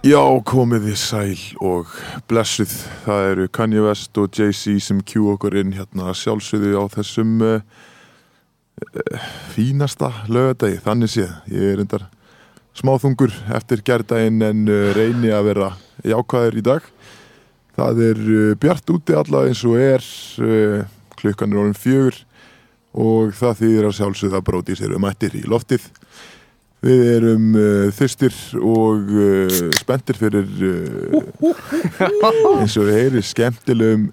Já, komið þið sæl og blessuð. Það eru Kanye West og Jay-Z sem kjú okkur inn hérna sjálfsögðu á þessum uh, uh, fínasta lögadagi, þannig séð. Ég er endar smáþungur eftir gerdaginn en uh, reyni að vera jákvæður í dag. Það er bjart úti alla eins og er, klukkan er orðin fjögur og það þýðir að sjálfsögðu að bróti sér um ættir í loftið. Við erum uh, þyrstir og uh, spenntir fyrir uh, eins og við heyri skemmtilegum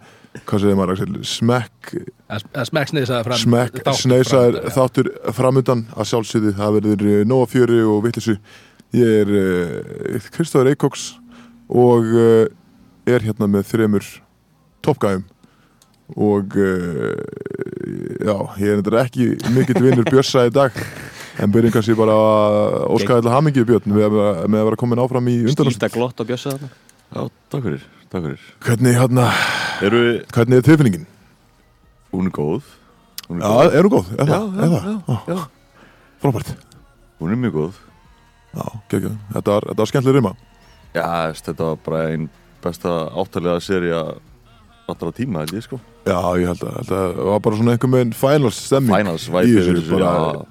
hvað segir maður Axel, smekk Smekk sneisaði fram smekk sneisaður þáttur framundan að sjálfsögðu. Það verður nóga fjöri og vittlisu ég er uh, Kristóður Eikóks og uh, er hérna með þremur toppgæðum og uh, já, ég er þetta ekki mikill vinnur Björsa í dag en byrjum kannski bara að óska allar hamingið Björn með, að- með að vera komin áfram í undanúrslit. Skýta glott og bjössa þarna. Já, takk fyrir, takk fyrir. Hvernig, hérna, Eru, hvernig er tilfinningin? hún er góð. Hún er Já, góð, er hún góð? Er Já, það? já, Er það? já, Ó, Frábært. Hún er mjög góð. Já, geggjað. Þetta var, þetta var skemmtileg rima. Já, þetta var bara einn besta áttalega serja allra tíma, held ég sko. Já, ég held að þetta var bara svona einhver með finals stemming Finals í væpi þessu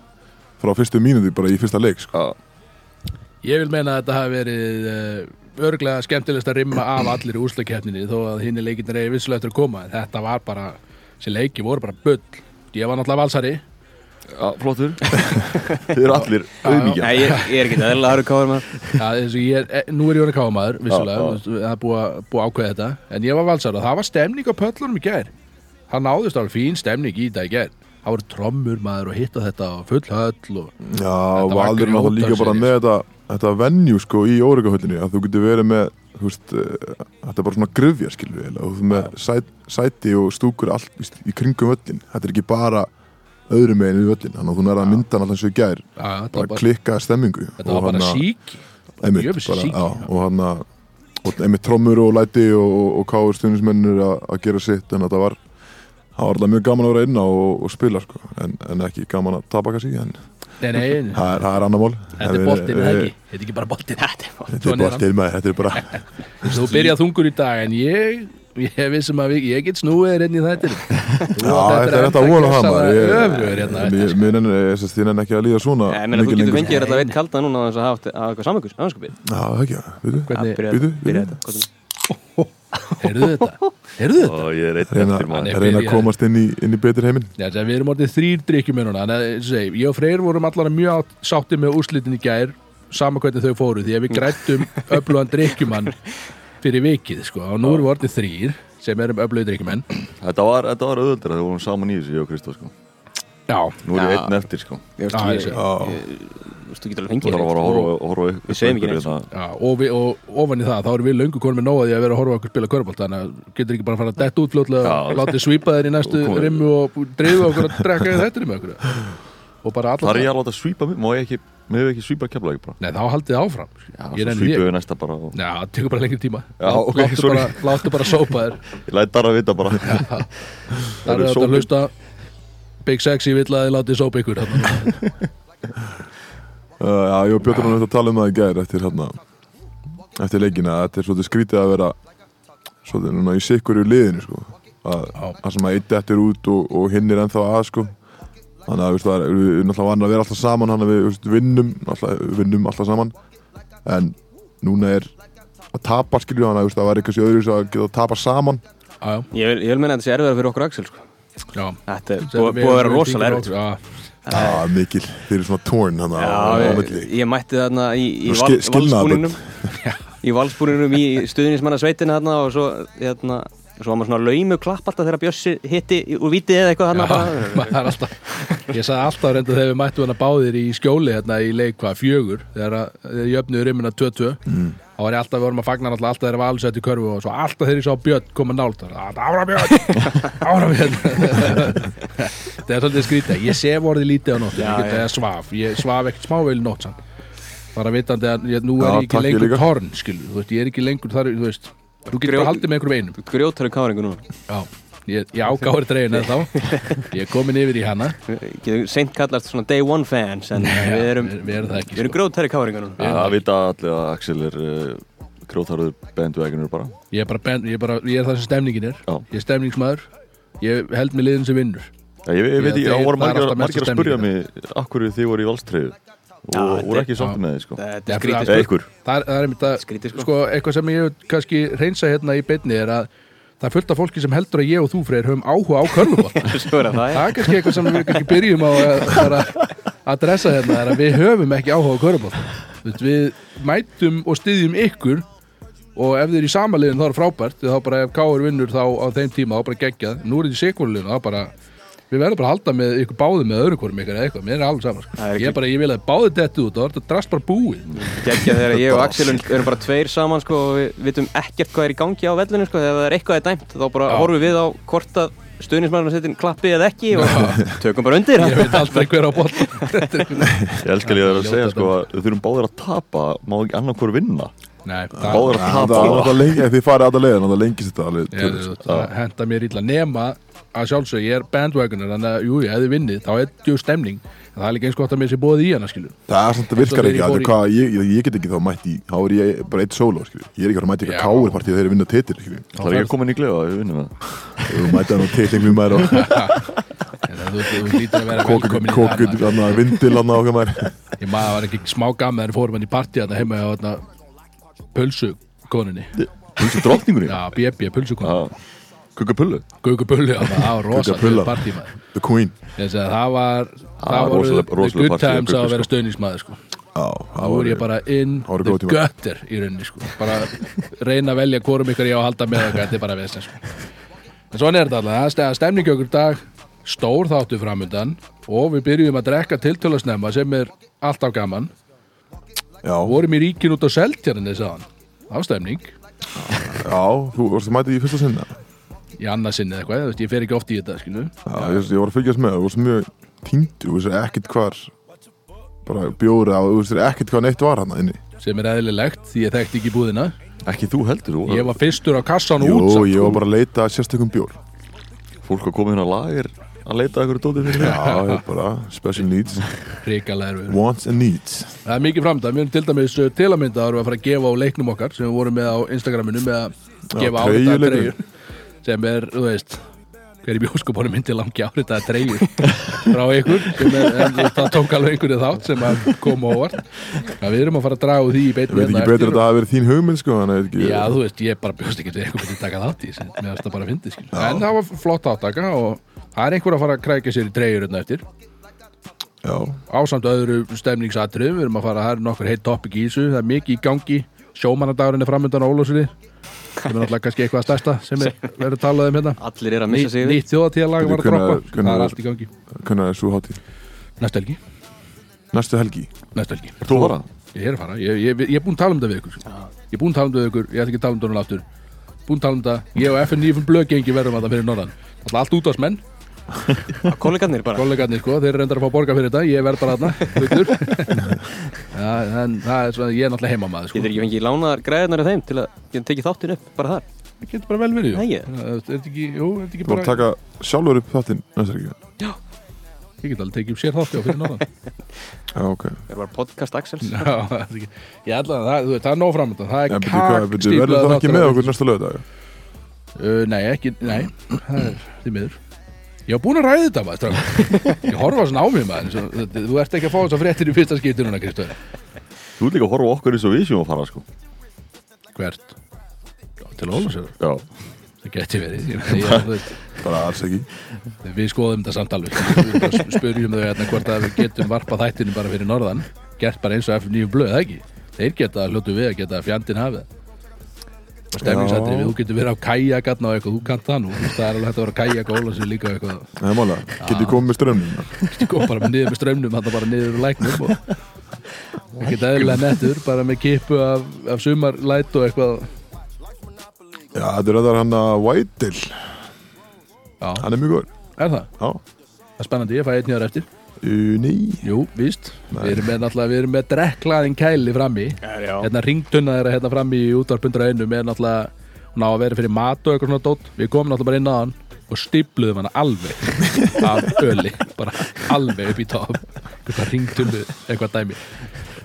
bara frá fyrstu mínúti bara í fyrsta leik sko. Ég vil meina að þetta hafi verið uh, örglega skemmtilegst að rimma af allir í úslakeppninni þó að hinn leikinir eigi vissulega eftir að koma en þetta var bara, þessi leiki voru bara bull. Ég var náttúrulega valsari. Já, flottur. Þið eru allir auðmíkja Nei, ég, ég er ekki eðla að káður maður. Ja, eins og ég, er- eh, nú er ég orðin kámaður vissulega, það er búið að, búið að ákveða þetta. En ég var valsari og það var stemning á pöllunum í gær. Það náðist alveg fín stemning í þetta í gær það voru trommur maður og hitta þetta og full höll og Já, var Valur er náttúrulega líka bara með þetta þetta venju sko í órygahöllinni að þú getur verið með þú veist, uh, þetta er bara svona gröfja skilur við og þú með sæt, sæti og stúkur allt víst, í kringum völlin þetta er ekki bara öðrum meginn við völlin þannig að þú nærða að mynda alltaf eins og í gær. Ja, var bara bara, klikka stemmingu þetta var bara hann að- síki einmitt, bara, síki, já, já. og hann að og einmitt trommur og læti og, og, og káur stuðnismennir að að gera sitt en þetta var það var alltaf mjög gaman að vera inn á og, og spila sko. en, en ekki gaman að tapa kannski en nei, nei, það er, það er annar mál. Þetta er boltinn, eða ekki? Þetta er ekki bara boltinn. Þetta er þetta er er til með þetta er bara Þú byrjað þungur í dag en ég ég vissum að við, ég get snúið inn í þetta já, þetta er þetta að vona það maður. ég, öfur hérna ég, mér ég, ég nenni ekki að líða svona Ég meina, þú getur fengið þetta veit kalda núna að hafa eitthvað já, það ekki, veitu Hvernig, heyrðu þetta? Heyrðu þetta? Og ég er einn reyna, eftir maður. Er reyna að komast inn í, inn í betur heiminn. Já, að við erum orðið þrýr drikkjum með núna en að, eins og segi, ég og Freyr vorum allar mjög sáttið með úrslitin í gær sama hvernig þau fóru því að við grættum öflugan drikkjumann fyrir vikið sko. Og nú erum við orðið þrýr sem erum öflugið drikkjumenn Þetta var, þetta var auðvöldra þegar við vorum saman í þessu, ég og Kristó sko. Já, Nú er ég Já. einn eftir sko. Ég ég ég- þú getur alveg fengið þarf að þér fara að horfa, horfa upp Við segjum ekki einhverju neitt, já og, ofan í það þá erum við löngu konum með því að vera að horfa á okkur spila körbólt þannig að getur ekki bara að fara að detta út fljótlega Já. og látið svípa þér í næstu rimmu og dreifu okkur að drekka í þetta rimmu okkur. Og bara Það er ég að láta svípa mig, má ég ekki, með við ekki svípa kefla ekki bara? Nei, þá haldið þið áfram. Já, Ég svo því við næsta bara og Já, það tekur bara lengri tíma. Já, ok, láttu, sorry. bara, láttu bara sópa þér. Ég læt bara að vita bara. Það eru er þetta að hlusta. Big Sexy vill að þið látið sópa ykkur þarna. já, ég og Björn erum að tala um það í gær eftir hérna eftir leikina þetta er svolítið skrítið að vera svolítið núna í sikkur í liðinu sko. Að, Já. að sem að eitt eftir út og, og hinn er ennþá að sko. Þannig að það við erum náttúrulega vann að vera alltaf saman þannig að við vinnum, alltaf, vinnum alltaf saman. En núna er að tapa skilju þannig að það var eitthvað sér öðru að geta að tapa saman Ég vil, ég vil meina að þetta sé erfiðar fyrir okkur Axel sko. Þetta er búið að vera rosalega okkur, Já, mikil, þeir eru svona torn hann milli. ég, mætti þarna í, í val, valsbúningnum. Í valsbúningnum í stuðnismanna sveitina þarna og svo hérna, svo var maður svona laumu klapp alltaf þegar Bjössi hitti í- úr vítið eða eitthvað er alltaf Ég sagði alltaf reynda þegar við mættum hana báðir í skjóli hérna í leik hvað fjögur? Þegar að- þegar jöfnuður rimmina 2-2 þá var ég alltaf, við vorum að fagna alltaf alltaf þegar var alls í körfu og svo alltaf þegar ég sá Björn koma nált þar, ára Björn ára Björn það er svolítið skrítið, ég sef orðið lítið á nótt ég að svaf, ég svaf ekkert smáveil nótt bara vitandi að ég, nú er ég ekki lengur torn skilu, þú veist, ég er ekki lengur þar, þú veist þú getur bara haldið með einhverjum einum. Grjótari káringu núna. Já, ég, ég ágáður dregin eða þá Ég er komin yfir í hana. Seint kallast svona day one fans en við erum, við, erum það ekki við erum sko. grjótari káringu núna. Það vita allir að Axel er uh, grjótarður bandwagonur bara. Ég er bara, ben, ég er, bara, ég er það sem stemningin er. Já. Ég er stemningsmaður. Ég held með liðin sem vinnur. Já, ég, ég veit ekki, það voru margir, margir að spurja mig Akkur þið voru í valstreyðu Og voru ekki sáttu með þið sko. Þetta Já, er skrítið ykkur. Það er, það er einmitt að sko. sko. eitthvað sem ég kannski reynsa hérna í beinni er að það er fullt af fólki sem heldur að ég og þú freyr höfum áhuga á er það það, það er kannski eitthvað sem við kannski byrjum á að, fara að dressa hérna er að við höfum ekki áhuga á körfubótt við mætum og styðjum ykkur og ef þið er í samaliðin þá er frábært. Þá bara ef Káur vinnur þá á þeim tíma þá bara geggjað, nú er þetta í sekvöluleginu þá bara við verðum bara að halda með ykkur báði með öðru hvorum ykkur eða eitthvað, mér er alveg saman sko. Það ég, er bara, ég vil að báði þetta út og það er þetta drast bara búið. Gekkja þegar ég og Axel erum bara tveir saman sko, og við vitum ekkert hvað er í gangi á vellinu sko, þegar það er eitthvað er dæmt þá bara Já. horfum við á hvort að stuðnismannum setjum klappi eða ekki og tökum bara undir. Ég veit aldrei hver á bótt Ég elskar ég að Ljóta segja sko að við þurfum báðir að tapa Má ekki annar hvort vinna? Nei, Báðir að Það tapa er alltaf þið farið alltaf leiðin Það lengist þetta það henda mér illa nema að sjálfsög, ég er bandwagoner þannig að, jú, ef þið vinnið, þá er djú stemning. En það er líka eins gott að mér sé bóðið í hana, skilur Það er að og virkar ekki ég í- hvað, ég, ég, ég get ekki þá mætt í þá er ég bara eitt solo, skilju Ég er ekki að að mæta Já. eitthvað káurpartíð þegar þeir vinna titil, skilju Það er ekki að koma inn í glefa að við vinnum það. Þú mæta hann á titlingum maður að í maður. hann vindil á okkar maður. Ég maður var ekki smá gaman þegar fórum hann í partí þarna heima á þarna pulsu koninni Þú veist drottningurinn já, BB, pulsu Gauku Pulli, það var rosalega Pulla. partí maður The Queen. Það var það rosaleg good times að vera sko. stöðningsmaður sko. Já, þá voru ég bara in það the gutter í rauninni sko. bara reyna að velja hvorum ykkur ég á að halda með og þetta er bara vesen sko. en svona er þetta alltaf, það stemningi okkur dag. Stór þáttu framundan og við byrjum að drekka tiltölu snemma sem er alltaf gaman. Já, vorum í ríkin út á Seltjarni aðan á stemning, já, þú varst að mæta í fyrsta sinna í annarsinni eða eitthvað ég fer ekki oft í þetta skilu. Já, ég, ég var að fylgjast með, þú varst mjög týndur, þú veist ekkert hvar bara bjóri á, þú veist ekkert hvað neitt var hann inni. Sem er eðlilegt því ég þekkti ekki búðina. Ekki þú heldur þú ég var fyrstur á kassan og Jú, út samt, ég sko. var bara að leita að sérstökum bjór. Fólk að koma hérna á lager að leita að ykkur dótið fyrir Já, ég var bara special needs. Wants and needs. Það er mikið framönda, við erum til dæmis uh, til að mynda að við að fara að gefa á leiknum okkar sem við vorum með á Instagraminu með að gefa á þetta treyjur sem er, þú veist hver í bjóskupunum myndi langi áritaða treyjur frá ykkur sem er, en það tók alveg einhverju þátt sem að koma óvart. Að við erum að fara að draga úr því í Ég beinni veit ekki betur að þetta hafi verið þín hugmynd sko að Já, þú veist, ég bara bjóst ekki til að einhver myndi taka þátt í mér finnst það bara að fyndi, skil en það var flott áttaka og það er einhver að fara að krækja sér í treyjurinn eftir. Já, ásamt öðru stemningsatriðum við erum að fara, það er nokkur heitt topic í þessu. Það er mikið í gangi, sjómanadagurinn er framöndan á Ólafsri sem er náttúrulega kannski eitthvað stærsta sem er verið talað um hérna. Allir eru að missa sig nýtt þjóðatíðalag var að droppa. það er allt í gangi. hvernig er svo hátíð? næstu helgi, Næstu helgi? Næstu helgi. Þú var það? ég er að fara, ég, ég, ég er búinn að tala um þetta við ykkur. Ég er búinn að tala um þetta við ykkur, ég ætla ekki að tala um þetta núna aftur. Búinn að tala um þetta, ég og FNÍ blöðgengi verðum að það fyrir norðan. Alltaf allt út ásmenn, Kollegarnir bara kollegarnir sko þeir eru reyndar að fá borga fyrir þetta, ég verð bara þarna hlutur ja, en það er svona, ég er náttúrulega heimamaður sko. Getur ekki fengið lánaðar græðunar af þeim til að geta tekið þáttin upp bara þar Það getur bara vel verið. Nei, ég- Það Er ekki, jú, er þetta ekki Bara bara... taka sjálfur upp þáttinn næstu helgi Ég get alveg tekið upp sér þátti á fyrir norðan. Já, ok Það er bara podcast Axels Já, það er ekki... Ég ætla að það, þú það er. Það Já, er það ekki lögdag? Uh, nei, ekki, nei, það er því miður. Ég var búinn að ræða þetta maður. Ég horfa svona á mig maður. Þú ert ekki að fá þess að fréttir í fyrsta skipti núna, Kristóður. Þú ert líka að horfa okkur eins og við séum að fara sko Hvert? Já, Til Ólusöður. Já Það geti verið. Bara alls ekki við skoðum þetta samt alveg. Spurjum þau hérna hvort að við getum varpað þættinu bara fyrir norðan. Gert bara eins og F9 blöð, það ekki? Þeir geta hljótu við að geta fjandinn hafið. Já. þú getur verið á kajagatna og eitthvað, þú kannt það nú. Það er alveg hægt að vera og Ólusöður líka eitthvað. Það er mála, getið komið með strömmum Þú kom bara niður með strömmnum hann bara niður úr læknum og ekkert eðlilega nettur bara með kipu af, af sumarlæt og eitthvað. Já, þetta er þetta hann að Whitetail. Já, Hann er mjög góður. Er það? Já, Það er spennandi, ég fæ einn hér eftir nei Jú, víst, Nei. við erum með náttúrulega við erum með drekklaðin kæli frammi. Já, hérna ringtunna þeirra hérna frammi í útvarpundra einu með náttúrulega hún á að vera fyrir mat og eitthvað svona dót. Við komum náttúrulega bara inn á hann og stípluðum hann alveg af öli bara alveg upp í top eitthvað ringtunnu, eitthvað dæmi.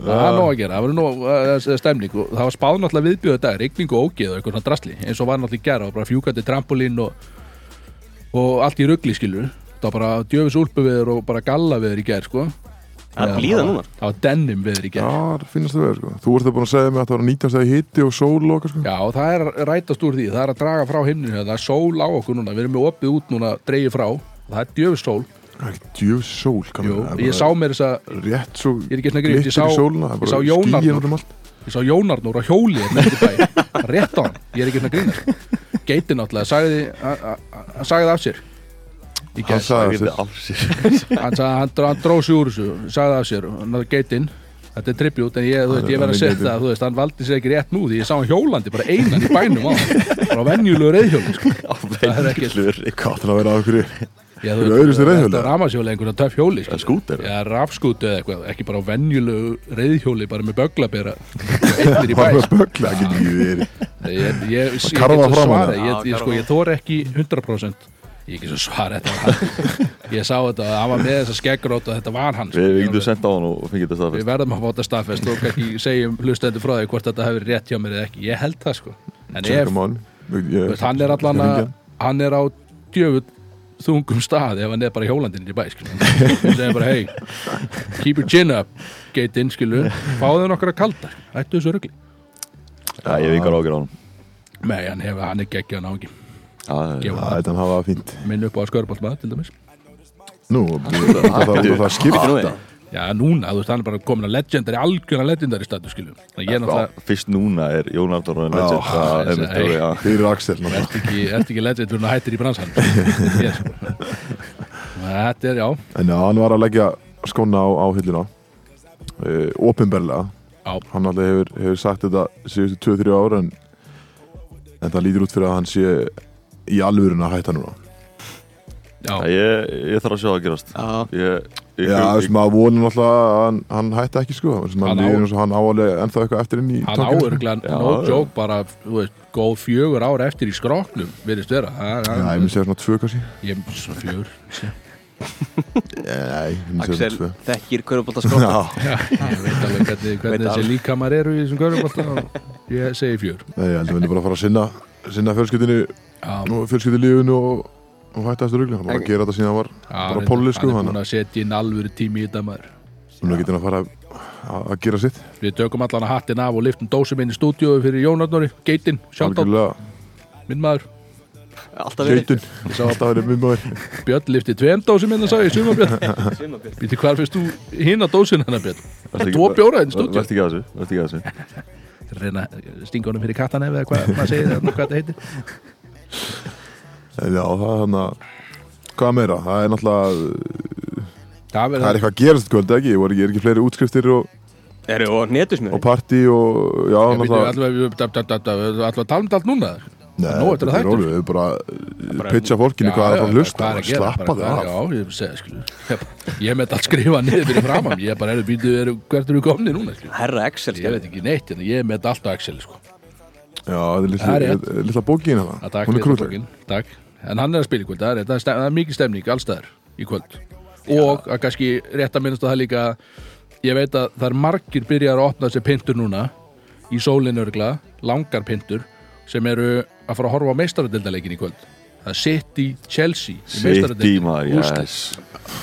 Það er nóg að gera, það var nóg uh, stemning. Og það var spáð náttúrulega viðbjöðu dag, rigning og ógeð og eitthvað svona drasli, eins og var náttúrulega í gera og bara fjúkandi trampolín og, og allt í ruggli skilur það var bara djöfis úlpuviður og bara gallaviður í ger sko. Það er blíða núna. það var denim viður í Já, ger það finnast það verið sko. Þú ert það búin að segja mig að það var 19 stæði hitti og sól og okkar sko. Já, og það er rætast úr því, það er að draga frá himninu. Það er sól á okkur núna, við erum með opið út núna dreigið frá, það er djöfis sól. Það er ekki djöf sól Jú, ég sá mér þess að Rétt svo Ég er ekki út um hérna á hann, er sagði, af sér. Hann er sér. Hann, hann, dró- hann dróð sig úr þessu sagði af sér, hann hafði geitin þetta er tribut, en ég, þú veist, ég verð að er setja það, þú veist, hann valdi sér ekki rétt nú því ég sá hann hjólandi, bara einan í bænum á hann bara venjulegu reyðhjóli, sko. Það er ekki- Hvað það að vera að okkur Já, Eru öðruvísi reiðhjóli? Þetta er ramashjóli, einhvern töff hjóli Það er skúter. Já, rafskútu eða eitthvað, ekki bara á venjulegu reyðhjóli, bara með böglabera einnig í bæ Bara sko. ég, sko, ég þór ekki 100% ég ekki svo svara ég sá þetta, hann var með þessa skeggrót og þetta var hann sko. Við við getum sendt á hann og fengið þetta við staðfest verðum að fá þetta staðfest og ekki segjum hlustendur frá því hvort þetta hefur rétt hjá mér eða ekki, ég held það sko. En ef, á veist, hann er allan að hann er á djöfull þungum stað ef hann er bara hjólandinn í bæ skilu. hann segir bara hey keep your chin up, geit inn skilu fáðu nokkra kaldar, ættu þessu rugli. Já, ég hef yngar ágjör á hann nei, hann, hefur, hann er geggjað náðingi Já, hafa það fínt minn upp á skörbálsmaður til dæmis Nú, það skipta Já, núna, þú veist, hann er bara komin að legendary, algjörna legendary statu, skiljum. Náttúrulega, Fyrst núna er Jón og legend já. Fyrir Axel náttúrulega. ert ekki, ekki legend fyrir að hættir í bransan. Ég, sko. Þetta er, já, En já, hann var að leggja skóna á, á hilluna uh, Opinberlega Já. Hann alltaf hefur, hefur sagt þetta síðustu 2-3 ára en, en það lítur út fyrir að hann sé í alvörun að hætta núna. Já, Já, Ég, ég þarf að sjá það að gerast. Já, Ég, ég, Já, ég, þess maður vonum alltaf að hann, hann hætti ekki sko. Hann hann áalega ennþá eitthvað eftir inn í hann tankinn, sko. no joke, bara, þú veist, góð fjögur ár eftir í skroknum, virðist vera. Já, ég myndi segja svona tvö kannski. Ég, fjögur, myndi segja. svona tvö. þekkir körubólta Já, ég veit alveg hvernig, hvernig þessi líkamar eru í þessum körfubólta og ég segi fjör. nei, ég held að myndi bara að fara að sinna sinna fjölskyldinu Já, og fjölskyldilífinu og, og hætta þessu rugli hann var að gera þetta síðan hann var já, bara reyndar, póli sko hann er hann búin að setja inn alvöru tími í þetta maður. Núna getur hann að fara að, að gera sitt. Við tökum allan að hattin af og liftum dósum inn í stúdíói fyrir Jón Arnóri, Geitin, sjátt á minn maður, Alltaf verið. Geitin, Ég sá alltaf verið minn maður. Björn lifti tveim dósum að sagði, Sumarbjörn. Býtti hvar fyrst þú hinn að dósin hennar Björn? Vertu ekki- Tvo bjóra inn í stúdíó. Vertu ekki að þessu, vertu ekki að þessu? Reyna að stinga honum fyrir kattan eða hvað hvað segir það, hvað þetta heitir. En já, það er hann að Hvað meira? Það er náttúrulega Það Það er eitthvað að gerast kvöld ekki? Voru ekki, er ekki fleiri útskriftir og, Eru og netusmjör og partí og Já, náttúrulega Alltaf að tala um þetta allt núna Nei, þetta er er rólu Við erum bara Bara- pitcha fólkinu hvað er að að hlusta. að gera Slappa það af Já, ég segi, skilu Ég með allt skrifað niður fyrir framam Ég er bara, er, býtu, er, hvert eru komni núna, skilu Herra Excel Ég veit ekki neitt, en ég er með allt á Excel, sko. Já, þetta er Það er litla- bókin að hérna takk Hún er litla krútleg. bókin, takk. En hann er að spila í kvöld, það er, það það mikið stemning allstæðar í kvöld. Og að kannski rétt að minnast að það líka ég veit að það er margir byrjar að opna sér pintur núna í sólinu örgla, langar pintur sem eru að fara að horfa á meistaradildaleikin í kvöld. Það er City Chelsea meistaradeildinni. maður, yes.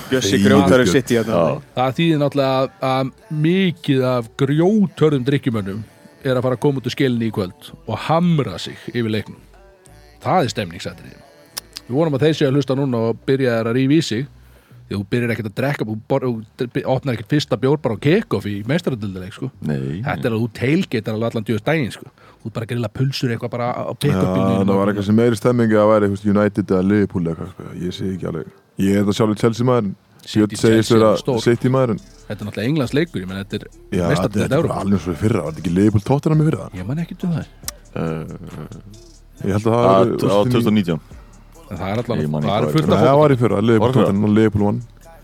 Bjössi grjótar í þetta Já, það þýðir náttúrulega að, að mikið af grjótörðum drikkjumönnum er að fara að koma út úr skelinni í kvöld og hamra sig yfir leiknum. Það er stemningsættrið við vonum að þeir séu að hlusta núna og byrja að rífa í sig. Því þú byrjar ekkert að drekka þú opnar ekkert fyrsta bjór bara á kick-off í meistaradildileik sko. nei. Þetta er að þú tailgatear alveg allan djöðust daginn sko. Ert bara að grilla pulsur eitthvað bara á Já, pick-up-bílnum það var eitthvað sem meiri stemmingi að væri United eða Liverpool eða eitthvað sko. Ég sé ekki alveg Ég er þetta sjálfur Chelsea maður City, Björn segist vera er. City maður en þetta er náttúrulega Englands leikur ég menn þetta er Já, þetta er meistaradildin bara Európa alveg svo í fyrra Var þetta ekki Liverpool tóttina með fyrra? ég man ekki um það Uh, Ég held að það úrslitin í- 2019 En það er man það er fullt af það fólk var í fyrra Liverpool. Var það? tóttina og Liverpool vann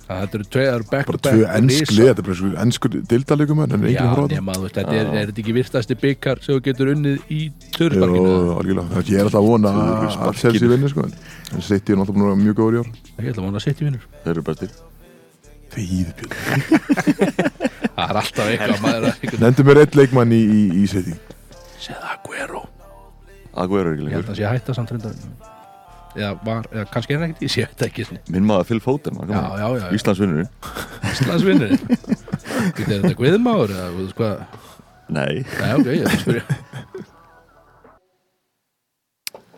Eru það eru back Bara to back tvö ennsk risa- lið Þetta er bara svo ennskur dildalegum En Já, enginn að horfa á þetta nema, þú veist, þetta er, er þetta ekki virtasti byggar sem þú getur unnið í Það Ég er alltaf að vona að-. Chelsea vinni sko en- City er náttúrulega búin að vera mjög góður í ár. Ég ætla að vona að setja vinnur. Þeir eru bestir. Það er alltaf eitthvað maður að einhvern Nendu mér eitt leikmann í, í, í seti Segð Aguero. Aguero er ekki Ég held lengur að það sé hætta samt reyndar Eða var, eða kannski er það ekkert, ég sé þetta ekki. Minn maður Phil Foden var Já, já, já. Íslandsvinnurinn Íslands vinnur Þetta er þetta guðmáður eða þú veist hvað? Nei, Nei, ok, ég er að spyrja.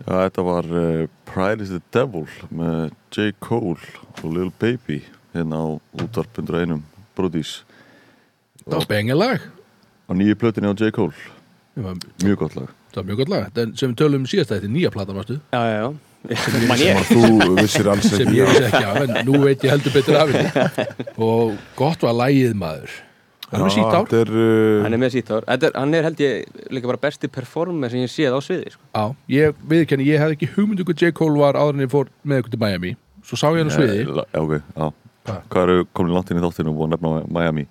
Já, þetta var uh, Pride is the Devil með J. Cole og Lil Baby hérna á útvarpundur einum Brodís Það var bengilag á nýju plötinni á J. Cole. Mjög gott lag. Það var mjög gott lag. Þetta sem við tölum um síðast að þetta er nýja platan varstu? Já, já, já sem ég að þú vissir alls sem ekki ég vissi ekki af en nú veit ég heldur betur af henni og gott var lægið maður. Hann er með sítt ár. Þetta er, uh, Hann er með sítt ár. Þetta er, Hann er held ég líka bara besti performer sem ég séð á sviði sko. Já, ég viðkenni, ég hef ekki hugmyndu hvað J. Cole var áður en ég fór með ykkur til Miami. Svo sá ég hann á sviði. la- Já, ok, já. Hvað? Eru komin langt inn í þáttinu og búin að nefna Miami?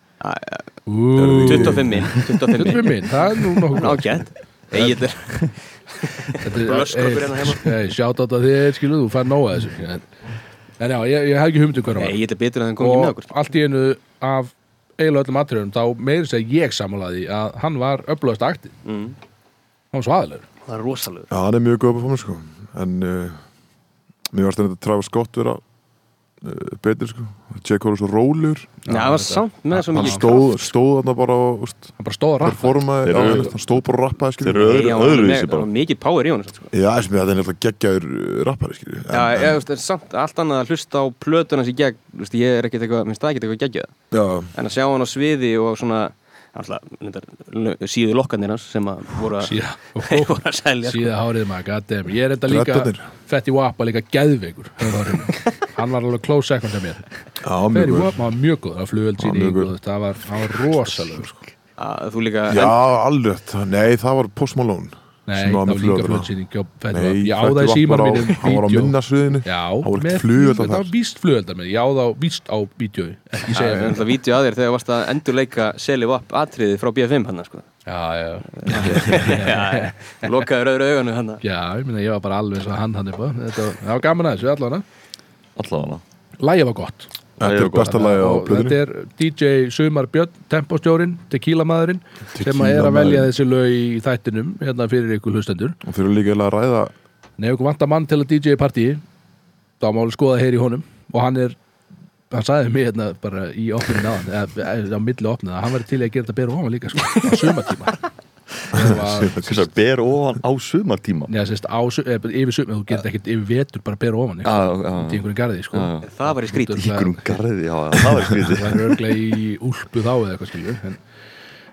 Ú, 25 minn 25 25 minn það er nú nokkuð. Ágætt. Egil Þetta er- Blöskroppur hérna sjátt þetta þér, skilu, þú fær nóga þessu. En, en já, ég, ég hef ekki hugmyndu hvað hann var. Egil er betur en hann kom ekki með og okkur. allt í einu af eiginlega öllum atriðum þá meiri seg ég samanlaði að hann var öflugast akti, mm. hann var svaðilegur Það er rosalegur. Já, hann er mjög góð performance sko. En uh, mér varst þetta Travis Scott vera uh, betur sko J. Cole svo rólegur. Já, það var samt með svo Hann mikið stóð, stóð þarna bara og hann bara stóð að rappa hann- hann stóð bara og rappaði skilur Þeir eru hann er öðruvísi bara. hann mikið power í honum sko. Já, að þetta er nefnilega geggjaður uh, rappari Já, það er samt allt annað að hlusta á plötuna sér gegn, þú veist, ég er ekkert eitthvað, minnst það ekkert eitthvað geggjað, Já, en að sjá hann á sviði og svona, síðu lokkarnir hans sem að voru að, voru að selja, sko. síðan hárið maður, goddamn ég er enda líka, Dreddarnir. Fetty Wap var líka hárið. hann var alveg close second af mér já, Fetty mjög góð Wap var mjög góð, það var flugöld sín mjög góð. það var, hann var rosalegur sko. að þú líka, Já, alveg, nei, það var Post Malone nei, það var var líka Wap, ég á Fetty það í var á- mínum Hann var á minnasviðinu. Var það var víst flugöldar með, ég á það víst á vídeo ekki ég segja er mér alltaf vídeo að þér þegar varst að endurleika Seli Vapp atriði frá B5 hann, sko. Já, já, Já, lokaður öðru auganu hann. já, ég meina ég var bara alveg og hann hann upp Þetta var- það var gaman að þessu allan Allavega. Lægið var gott Þetta er besta lagi á og plöðinu þetta er DJ Sumar Björn, tempostjórin, tequila maðurinn sem að er að Tequila velja maðurinn. þessi lög í þættinum hérna fyrir ykkur hlustendur. Og eru líka að ræða Nei, ykkur vantar mann til að DJ partíi þá má alveg skoða heyri í honum. Og hann er, hann sagði mig hérna bara í opninu náðan, eða á milli opninu að hann væri til að gera þetta bera ofan líka sko, á sumatíma Var- að ber ofan á sumartíma Nei, sérst, á, eða, yfir sumar, þú þetta ekkert yfir vetur bara bera ofan, Já, sko, já, í einhverjum garði sko. já, já. Það var í skrítið. Þetta er Ígrum garði, já, það var skrítið. Það er örglega í úlpu þá eða eitthvað skilju en,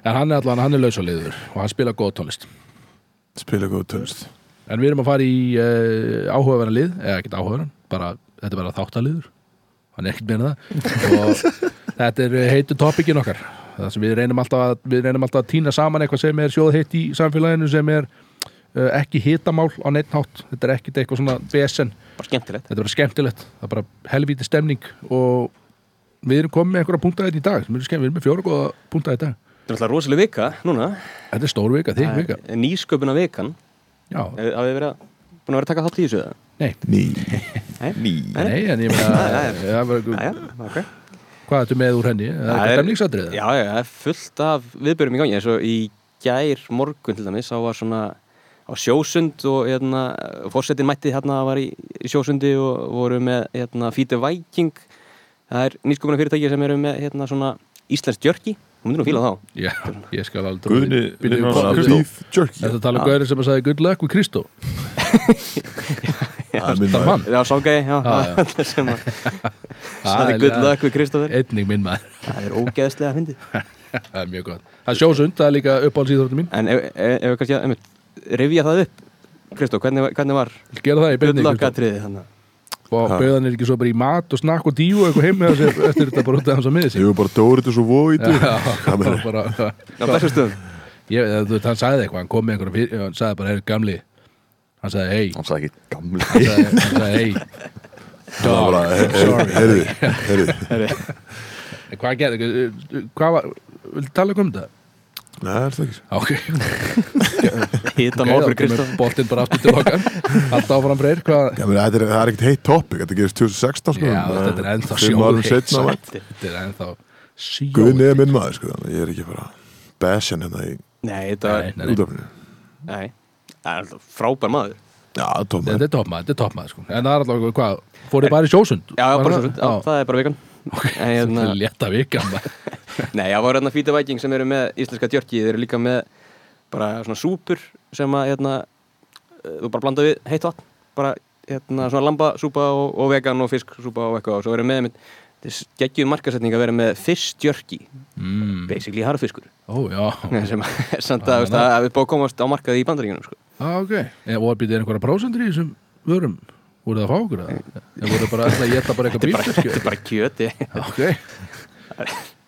en hann er allan, hann er lausaliður og hann spila góð tónlist. Spila góð tónlist. En við erum að fara í uh, áhugaverðan lið eða ekkert áhugaverðan, bara, þetta er bara þáttaliður. Hann er ekkert meina það. Og þetta er heitu topikin okkar það sem við reynum alltaf að við reynum alltaf að týna saman eitthvað sem er sjóð heitt í samfélaginu sem er uh, ekki hitamál á neitt hátt þetta er ekkert eitthvað svona vesen skemmtilegt. þetta er bara skemmtilegt, það er bara helvíti stemning og við erum komið með einhverja punkta þetta í dag, við erum með fjóra góða punkta þetta Þetta er alltaf rosalega vika núna. Þetta er stór vika, þig vika Nýsköpuna vikan. Já, Hafið þið verið að, að vera að taka þátt í þessu eða? nei, Ný Ný nei, en ég meina Nei, nei. það var- ok. Hvað ertu með úr henni? Það er Það stemningsatrið Já, já, það er fullt af viðbörum í gangi. Eins og í gær morgun til dæmis þá var svona á sjósund og hérna, fórsetin mætti hérna var í, í sjósundi og voru með hérna Fíti Viking það er nýskupuna fyrirtæki sem eru með hérna svona Íslands Jörki, þú myndir nú fíla þá. Já, ég skal alveg Guðni? Beef jerky. Þetta tala um Já. gaurin sem að sagði good luck with Kristó Það er minn Það er mann. Já, Ságæði, já, Að Það er- good luck við Kristoffer Einnig minn maður. Það er ógeðslega fyndið. Það er mjög gott. Það er sjósund, það er líka uppáhaldsýþróttum mín. En ef, við kannski að, einmitt, rifja það upp Kristó, hvernig, var- hvernig var Vil gera það í good beinni luck Kristó? atriði þannig Og bauðan er ekki svo bara í mat og snakk og díu og eitthvað heim með þessi eftir þetta bara út af hans að miði Ég var bara Dóritus og Vóitu Já, bara, bara, þessu veit, hann sagði eitthvað, hann kom með einhverjum fyrir, hann sagði bara, hey, gamli. Hann sagði, hey. Hann sagði ekki gamli. Hann sagði, hann sagði hey. Það var dog, sorry. heyrðu En hvað gerði, hvað var viltu tala um þetta? Nei, það er það ekki. Ok, Hita mál fyrir Kristó boltinn bara aftur til okkar. Alltaf áfram freyr, hvað Já, meni, þetta er, það er ekkert heitt topic, þetta gerist 2016 sko. Já, þetta er ennþá mætt. þetta er ennþá Guðni er minn maður, sko, ég er ekki bara basjan hérna í Nei, þetta útafninu Nei, það er alltaf frábær maður Já, Þetta er toppmaður, þetta er toppmaður sko. En það er alltaf, hvað, fóruð bara í sjósund? Já, já, bara svo, já, það er bara vikan En hérna, Það er létta vika maður. Nei, það var hérna Fíta Viking sem eru með íslenska djörki Þeir eru líka með bara svona súpur sem að hérna, eh, þú bara blanda við heitt vatn bara hérna, svona lambasúpa og, og vegan og fisksúpa og eitthvað og svo eru með með geggjum markasetning að vera með fiskdjörki mm. basically harfiskur já. Sem er samt að, að við búum að komast á markaði í bandaríkjunum sko. ah, ok. En voru býtið einhverja prósendur í þessum vörum? Voru það að fá okkur það? En voru bara alltaf að geta bara eitthvað Þetta bílstyrkju? er bara kjöti. Ok.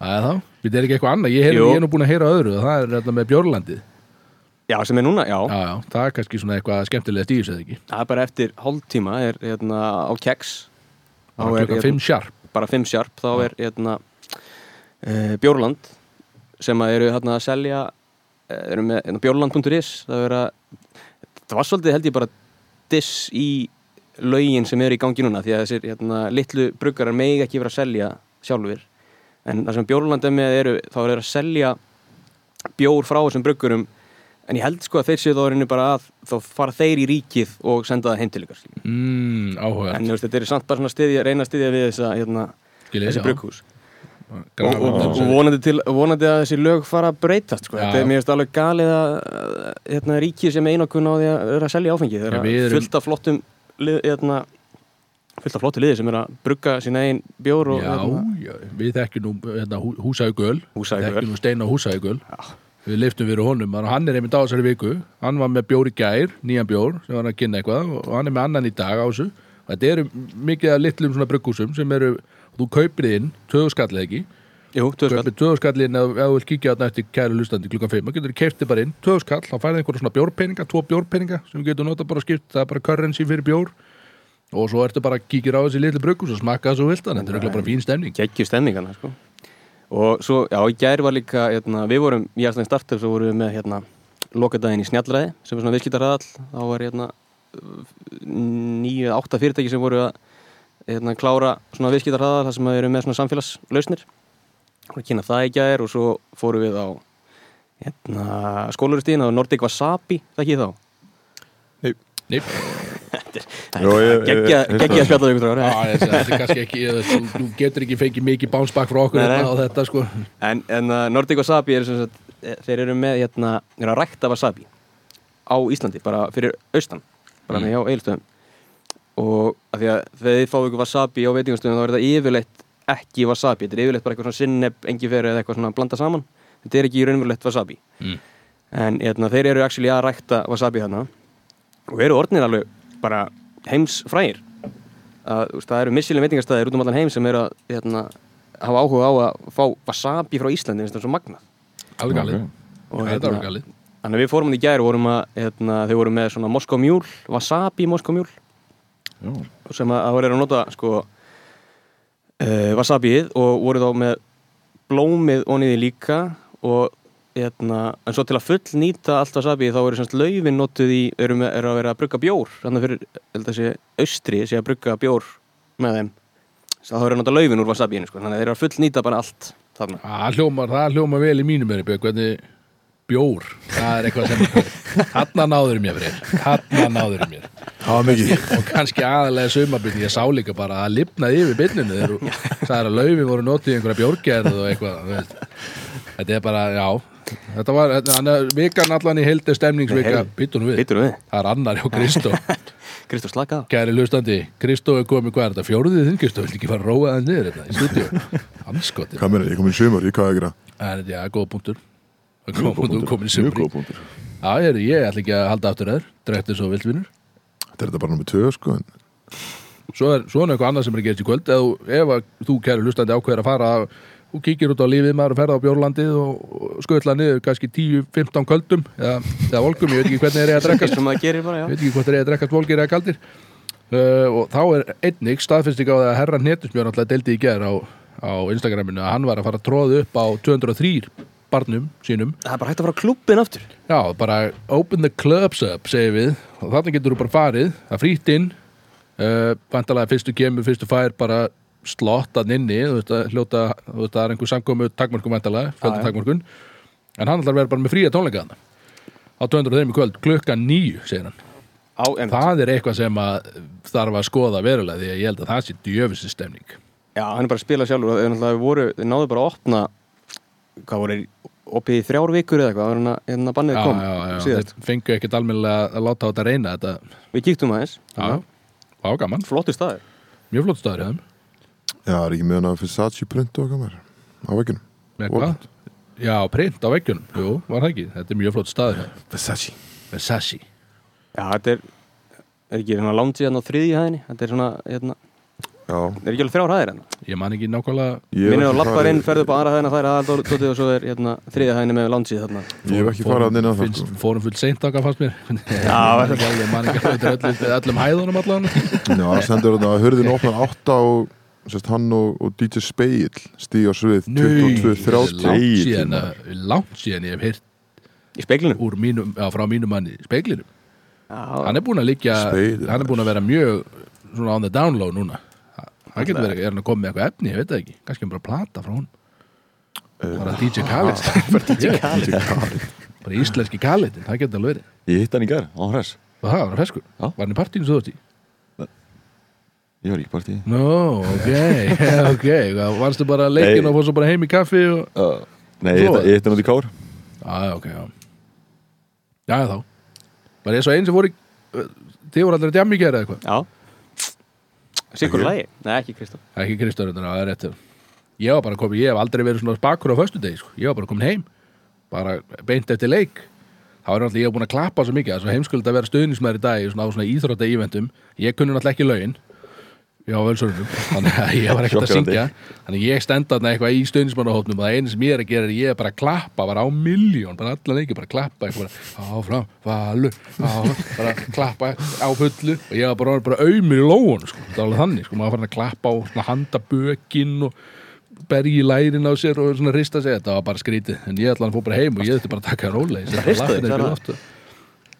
Það er þá. Býtið er ekki eitthvað annað? Ég, ég er nú búin að heyra öðru og Það er þetta með Björlandið Já, sem er núna, já, Já, já, það er kannski svona eitthvað skemmtilega stíðis eða ekki? Það er bara eftir hálftíma er hérna á keks Það er klukkan hérna- 5 sharp bara 5 sharp þá er hérna e, Bjórland sem eru hérna að selja e, eru með hérna, bjórland.is það að það var svolítið held ég bara diss í lögin sem eru í gangi núna því að þessir hérna, litlu bruggarar megi ekki vera að selja sjálfur en það sem Bjórland er með eru þá er að selja bjór frá þessum bruggurum en ég held sko að þeir séu þá reynu bara að þá fara þeir í ríkið og senda það heim til ykkur mm, Áhuga en veist, þetta er samt bara svona stiðja, reyna stiðja við þessa, hérna, þessi brugghús. Og, og, og vonandi, til, vonandi að þessi lög fara að breytast sko. Já. þetta er finnst alveg galið að hérna, ríkið sem einokun á því að vera að selja áfengi. Þeir Já, eru erum- fullt af flottum lið, hérna, fullt af flottu liði sem er að brugga sín einn bjór og Já, hérna, já, við þekkjum nú hérna, hú- Húsægöl Húsavíkuröl. Þekkjum nú Steina Húsægöl Við liftum fyrir honum, að hann er einmitt á þessari viku. Hann var með bjór í gær, nýjan bjór sem var að kynna eitthvað og hann er með annan í dag á þessu. Þetta eru mikið að litlum svona bruggúsum sem eru, þú kaupir inn töðu skallið ekki, jú, tvö skall kaupir töðu skallið inn ef þú vilt kíkja þarna eftir kæru lustandi klukkan 5, þá getur þú keiptið bara inn töðu skall, þá færði einhverja svona bjórpeninga tvo bjórpeninga sem getur nota bara skipt það er bara currency fyrir bjór. Og svo ertu bara að kíkja á þessi litlu bruggús og smakka það svo vilt þetta er bara fín stemning. Geggju stemmingana sko. Og svo, já, í gær var líka hérna, við vorum, í Arslan Startup svo vorum við með hérna, lokadaginn í snjallræði sem er svona viðskiptarraðall þá var hérna nýju, átta fyrirtæki sem voru að hérna, klára svona viðskiptarraðall þar sem að eru með svona samfélagslausnir. Og kynna það í gær og svo fórum við á hérna, skólaristíðin á Nordic Wasabi, það ekki þá? Nei, Ég- geggja spjallaðu ykkur þetta er kannski ekki, þú, þú getur ekki fengið mikið bánsbakk frá okkur Nei, nei. hérna á þetta sko. En, en uh, Nordic Wasabi er sem sagt, eh, þeir eru með hérna, eru að rækta wasabi á Íslandi, bara fyrir austan bara Mm. með hjá eilstöðum og að því að þegar þið fáu ykkur wasabi á veitingastöðum þá er þetta yfirleitt ekki wasabi, þetta er yfirleitt bara eitthvað svona sinneb, engiferi eða eitthvað svona blanda saman. Þetta er ekki raunverulegt wasabi. Mm. en hérna, þeir eru actually að rækta wasabi þarna og eru orðnir alveg bara heimsfrægir? Að, það eru missilin veitingastæðir út um allan heim sem eru að hérna, hafa áhuga á að fá wasabi frá Íslandi Alveg galið, og, þetta er hérna, alveg galið. þannig að við fórum hann í gær og vorum að hérna, þau voru með svona Moskó mjúl wasabi Moskó mjúl. Já. sem að það voru að nota sko uh, wasabiið og voru þá með blómið oniði líka og hérna, en svo til að full nýta allt wasabi þá eru semst laufin notuð í eru, með, eru að vera að brugga bjór þannig fyrir, held að sé austri sé að brugga bjór með þeim. Þá eru að nota laufin úr wasabiinu sko. þannig að þeir eru að full nýta bara allt þarna. Það hljómar, það hljómar vel í mínum er hvernig bjór það er eitthvað sem hanna náður mér fyrir hanna náður mér. Og kannski aðalega sumabyrni ég sá líka bara að það lifnaði yfir bynninu þegar að laufin voru notið í einhverja bjórgerð og eitthvað þetta er bara, já þetta var, vikan allan í heildi stemningsvika, nú við. Býtur við, það er annar hjá Kristó. Kristóf slaka á. Kæri hlustandi, Kristó er komið hvað er þetta, fjóruðið þinn Kristó, viltu ekki fara að róa það niður þetta í stúdíu, anskoti Hvað meina, ég kom í sumar, ég hvað að gera? Það er, já, góð punktur. Það er Mjög góð punktur, komin í Mjög sumri góð punktur. Já, ég, er, ég ætla ekki að halda aftur þér Drektir svo viltvinnur Þetta er þetta bara nummið tvö, sko en Svo er svona eitthvað annað sem er að gerast í kvöld. Þú- ef að þú, kæri hlustandi, ákveður að fara Þú kíkir út á lífið maður og ferða á Bjórlandið og, og skutla niður kannski 10-15 kvöldum eða, eða volgum, ég veit ekki hvernig þeir eru að það bara, Ég veit ekki hvort þeir eru að drekkast volgir eða kaldir. Uh, og þá er einnig staðfesting á það að herra Hnetusmjörn alltaf deildi í ger á, á Instagraminu að hann var að fara að tróða upp á 203 barnum sínum. Það er bara hægt að fara klubbin aftur. Já, bara open the clubs up, segir við. Og þarna getur þú bara farið, það er frítt inn uh, vantalega fyrstu kemur, fyrstu fær bara slottan inni þú veist að hljóta, þú veist að það er einhver samkomu takmörkum væntalega, fjölda Já, já. takmörkun. En hann ætlar að vera bara með fría tónleika þarna. Á 200 þeim í kvöld, klukkan nýju segir hann, á, það er eitthvað sem að þarf að skoða verulega því að ég held að það sé djöfisir stemning. Já, hann er bara að spila sjálfur. Þeir voru, þeir náðu bara að opna hvað voru opið í þrjár vikur eða eitthvað, hann að hérna bannið já, kom já, já, þeir fengu ekkert almennilega að láta á þetta reyna þetta, við kíktum aðeins. Já, já, flottur staður. Mjög flott staður hjá Já, er ekki með hana Versace print og hvað maður? Á vegginum með hvað? Já, print á veggjunum, jú, var það ekki? Þetta er mjög flott staður þeim. Versace. Versace. Já, þetta er er ekki hérna lounge hérna á þriðji hæðinni? Þetta er svona, hérna, Já, er ekki alveg þrjár hæðir hérna? Ég man ekki nákvæmlega ég minnir á ekki lappar farið- inn, ferðu upp á aðra hæðina það er aðaldótið og svo er hérna þriðja hæðinni með loungeið þarna. Ég hef ekki farið að neina það sko. fórum full seint okkar fannst mér. Já, alveg, man ekki alveg öllum, hæðunum allan Já, það sendur þarna að hurðin opnar átta og sérst, hann og, og DJ Speill stíg á svið 22.30 langt síðan að- langt síðan ég hef heyrt í speiklinum úr mínum, já, frá mínum manni speiklinum, já, hann er búinn að liggja Spegill. hann er búinn að vera mjög svona on the down low núna. Hann getur verið, er hann að koma með eitthvað efni, ég veit það ekki. Kannski bara plata frá hún bara DJ Khaled. DJ Khaled. bara íslenski Khaled, það getur alveg verið. Ég hitt hann í gær, á og það var feskur, Já. var hann í partínu svo því Ég var ekki partí Nó, ok, ok. Varstu bara að leikin og fórstu bara heim í kaffi og... uh, Nei, ég hitt- hann út í kár Já, ok, já. Já, þá. Var ég svo einn sem voru í Þið voru allir að djammi gera eitthvað? Já. Sigur lagi, nei ekki Kristof Ekki Kristofur, það er rétt Ég var bara komin, ég hef aldrei verið svona bakur á föstudegi sko. Ég var bara komin heim Bara beint eftir leik. Það var náttúrulega, ég hef búin að klappa svo mikið Það er svo heimskuld að vera stuðnismæður í dag í svona, á svona íþrótta íventum Ég kunni náttúrulega ekki lögin Já, völsörnum Þannig að ég var ekkert að syngja. Þannig ég stenda þarna eitthvað í stuðnismannahópnum og það einu sem ég er að gera er ég er bara að klappa bara á miljón, bara allan ekki, bara að klappa eitthvað. Áfram, valu áfram, bara að klappa á fullu. Og ég var bara, bara auðmur í lóun sko. það var alveg þannig, sko, maður fann að klappa á svona handa bökin og bergi í lærin á sér og svona rista sig. Þetta var bara skrítið, en ég ætla að fór bara heim og ég þurfti bara að taka rólega?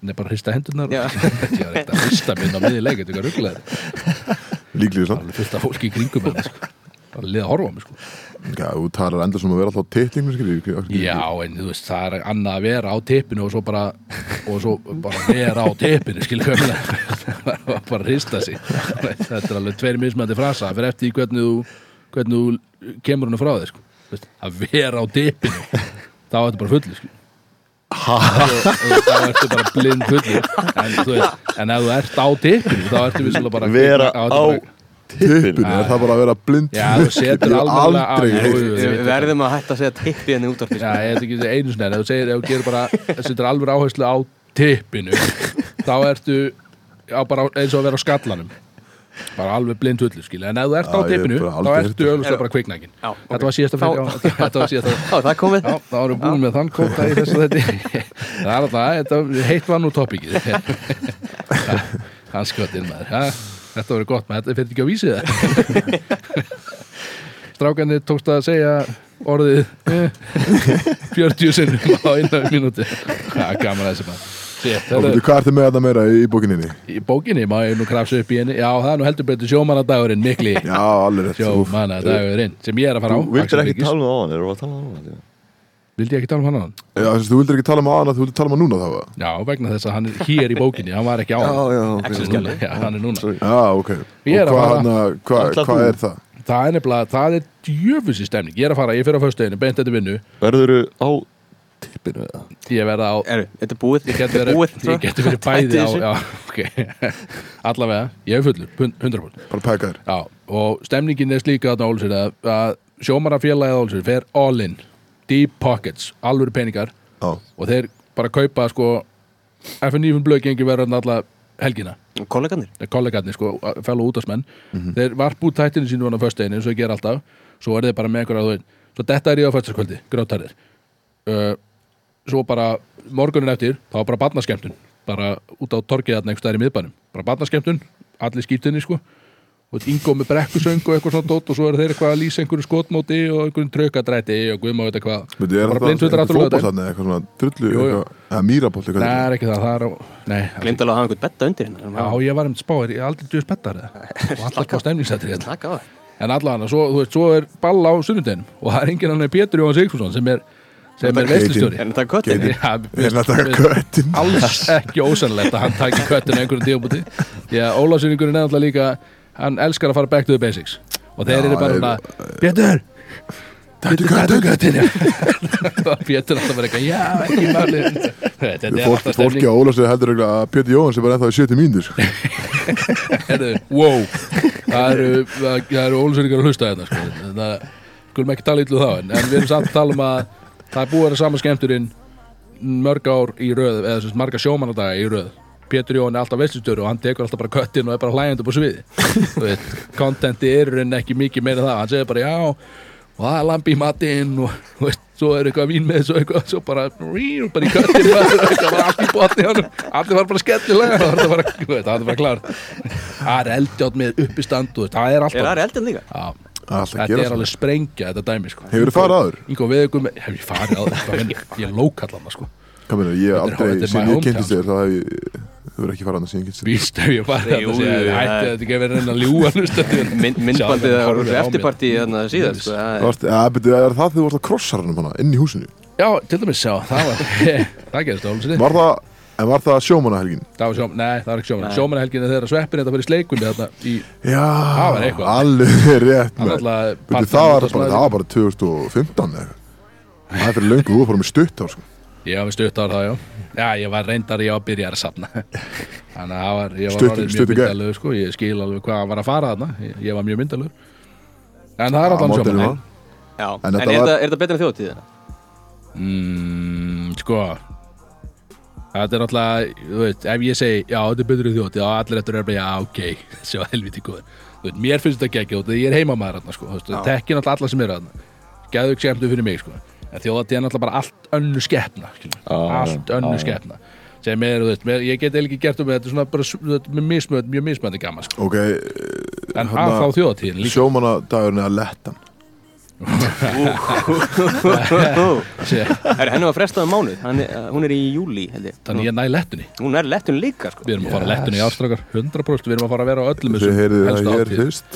Nei, bara hrista hendurnar. Ég var ekkert að hrista minna á miði leik Þetta er eitthvað rugglaður Líklega sann Alveg fullt af fólki í kringum með sko. Bara liða að horfa á mig sko. Já, þú talar enda sem að vera alltaf titling skilur, Já, en þú veist, það er annað að vera á tippinu og svo bara og svo bara vera á tippinu bara hrista sig Þetta er alveg tveir mismændi frasa fyrir eftir því hvernig þú, hvernig þú kemur hann frá þér sko. Að vera á tippinu þá er þetta bara sko. og þá ertu bara blind fullu en, þú veist, en ef þú ert á tippinu þá ertu við bara Vera á bara- Tippin, er það bara að vera blind? Já, þú setur alveg aldrei. Við verðum að hætta að segja tippi henni út af því Já, ég veit ekki þessi einu sinni en ef þú segir, ef þú gerir bara setur alveg áherslu á tippinu þá ertu á bara eins og að vera á skallanum bara alveg blind hullu, skilja. En ef þú ert á tippinu, þá ertu auðvitað bara kviknækin. Já, Þetta var síðasta fyrir, þetta var síðasta það er komið. Já, þá erum við búin með þann kóta í þessu þetta Það er alltaf, þetta heitt var nú topikið Hann skotinn maður. Ja, Þetta voru gott maður, þetta fyrir ekki á vísið það Strákanir tókst að segja orðið eh, 40 sinnum á einu mínúti Það er gaman að þessi maður Hvað ertu með þetta meira í, bókininni? í bókinni má ég nú krafsa upp í henni Já, það er nú heldur betur sjómanadagurinn mikli Já, alveg. Sjómanadagurinn sem ég er að fara á Þú vildir ekki tala um það á hann, erum við að tala um hann? Vildi ég ekki tala um hann á hann? Já, þess, þú vildir ekki tala um aðan þú vildir tala um að núna þá? Já, vegna þess að hann er hér í bókinni Hann var ekki á hann já, Hann er núna, já, hann ok að hvað, þú? er það? Það er nefnilega, það er djöfusi stemning Ég er að fara, ég fyrir á föstudeginu, beint þetta vinnu Verður á tippinu eða? Ég verða á Er, Þetta er búið. Ég geti verið, Búið, ég geti verið bæði á. Já, ok. Allavega, ég er fullur, pund- 100% Bara pæka þér Já, og stemningin er slíka þarna á Ólsir að, að sjómarafélagið Ólsir fer all in, deep pockets alvöru peningar. Já, og þeir bara kaupa sko FNÍFN blöð gengur verður alla helgina. Kolleganir kollegarnir sko, fellow útastmenn þeir varp út tættinu sínu föstudeginu eins og ég ger alltaf, svo er þeir bara með einhverja þú veit, svo þetta er ég á föstudagskvöldi, grátarðir uh, svo bara morgunin eftir, þá var bara barnaskemmtun. Bara út á torgið þarna einhver staðar í miðbænum. Bara barnaskemmtun, allir skýrtunni sko. Og Ingo með brekkusöng og eitthvað svona dót og svo er þeir eitthvað að lýsa einhverju skotmóti og einhverjum trökkadræti og guðma og þetta hvað. Veitu, er Bara það blindfullur eitthvað á fótboltatni eitthvað svona drullu eitthvað- Eða mýrabolt Nei, eitthvað það er ekki það, það er á alveg að hafa einhvern betta undir Já, hérna ég var um spáir, ég er aldrei djöðs bettar eða og alltaf hvað stemningsættir hérna. Á en allavega, svo, þú veist, svo er ball á sunnudeginum. Og það er enginn hann Pétur Jóhann Sigfússon sem er, sem Þetta er veistlustjóri En það er köttin. Þetta köttin? alls ekki ósannlegt að hann taki köttin einhverjum tíðabúti því að Ólafsyningurinn er alltaf líka hann elskar að fara back to the basics. Og þeir eru bara svona Pétur, Þetta er köttin Pétur alltaf bara eitthvað, já, ekki máli þetta fólki á Ólafsvegi heldur að Pétur Jóhanns er bara ennþá í 70 mínútur sko. Wow. Það eru, Ólafsynningur að hlusta hérna sko. skulum ekki tala ítlu þá en, en við erum samt að tala um að það er búið að vera sama skemmturinn mörg ár í röð eða sem sagt marga sjómanadaga í röð. Pétur Jón er alltaf veistlustjóri og hann tekur alltaf bara köttin og er bara hlægjandi upp á sviði. Kontenti er rauninni ekki mikið meira það. Hann segir bara já og það er lampi í matinn og þú veist, svo er eitthvað vín með þessu eitthvað, svo bara, ríu, bara í köttin bara allt í botni allir var bara skellilega. Það var bara, bara klar það er eldjátt með uppistand það er Er alltaf það eldin líka? Já, Að þetta er alveg sprengja þetta dæmi sko. Hefur þið farið áður? Ingo við ykkur með, hef ég farið þetta ég er lókallan sko. Meina, ég Þetta er- aldrei, þetta sem my ég kynntist þér þá hef ég, þú verður ekki farað annað sem ég kynntist þér. Víst ef ég farið Jú, þetta sé jú, að það hætti er- þetta ekki að vera reyna að Mynd, myndbandið það voru eftirparti þannig að síðan sko, það er- er það þegar þú varst að krossa hann inn í húsinu? Já, til dæmis sjá, það var það gerist á Olsinni Var það, en var það sjómanahelgin? Það var sjóm, nei, það var ekki sjómann Nei. Sjómannahelginni þegar sveppin þetta fyrir sleikunni þarna í, Já, Það var eitthvað. alveg rétt með alltaf Betur, það, var bara, það var bara 2015 eða eitthvað. Það er fyrir löngu, þú bara með stutt á sko. Ég var með stutt ár það, já Já, ég var reyndar, ég var að byrja að safna Þannig að það var, ég var Stutt- í mjög gegn. myndalögur sko Ég skil alveg hvað var að fara þarna Ég, ég var mjög myndalögur En það er Já, alltaf módelið þetta er, er er alltaf, þú veit, ef ég segi Já, þetta er betur í þjóti, já, allir eftir er bara Já, ok, þessi var helviti góður. Þú veit, mér finnst þetta geggja út, ég er heimamaður þarna, sko, þú veist, Já. Tekkin alltaf alla sem eru þarna. Gæðu ekki skemmtu fyrir mig, sko. En þjóti er alltaf bara allt önnu skeppna Allt önnu skeppna sem er, þú veist, mér, ég get ekki gert um þetta er svona bara, þú veit, með mismönd, mjög mismöndi gaman, sko. Ok, En Þarna- að þá líka. sjómanadagurinn eða lettan? sé, Er henni var frestað um mánuð, hann er, hún er í júli held ég. Þannig ég næ lettunni. Hún er lettun líka sko. Við erum að fara yes. lettunni í ástrakar 100% Við erum að fara að vera á öllum Þið heyrið það hér fyrst.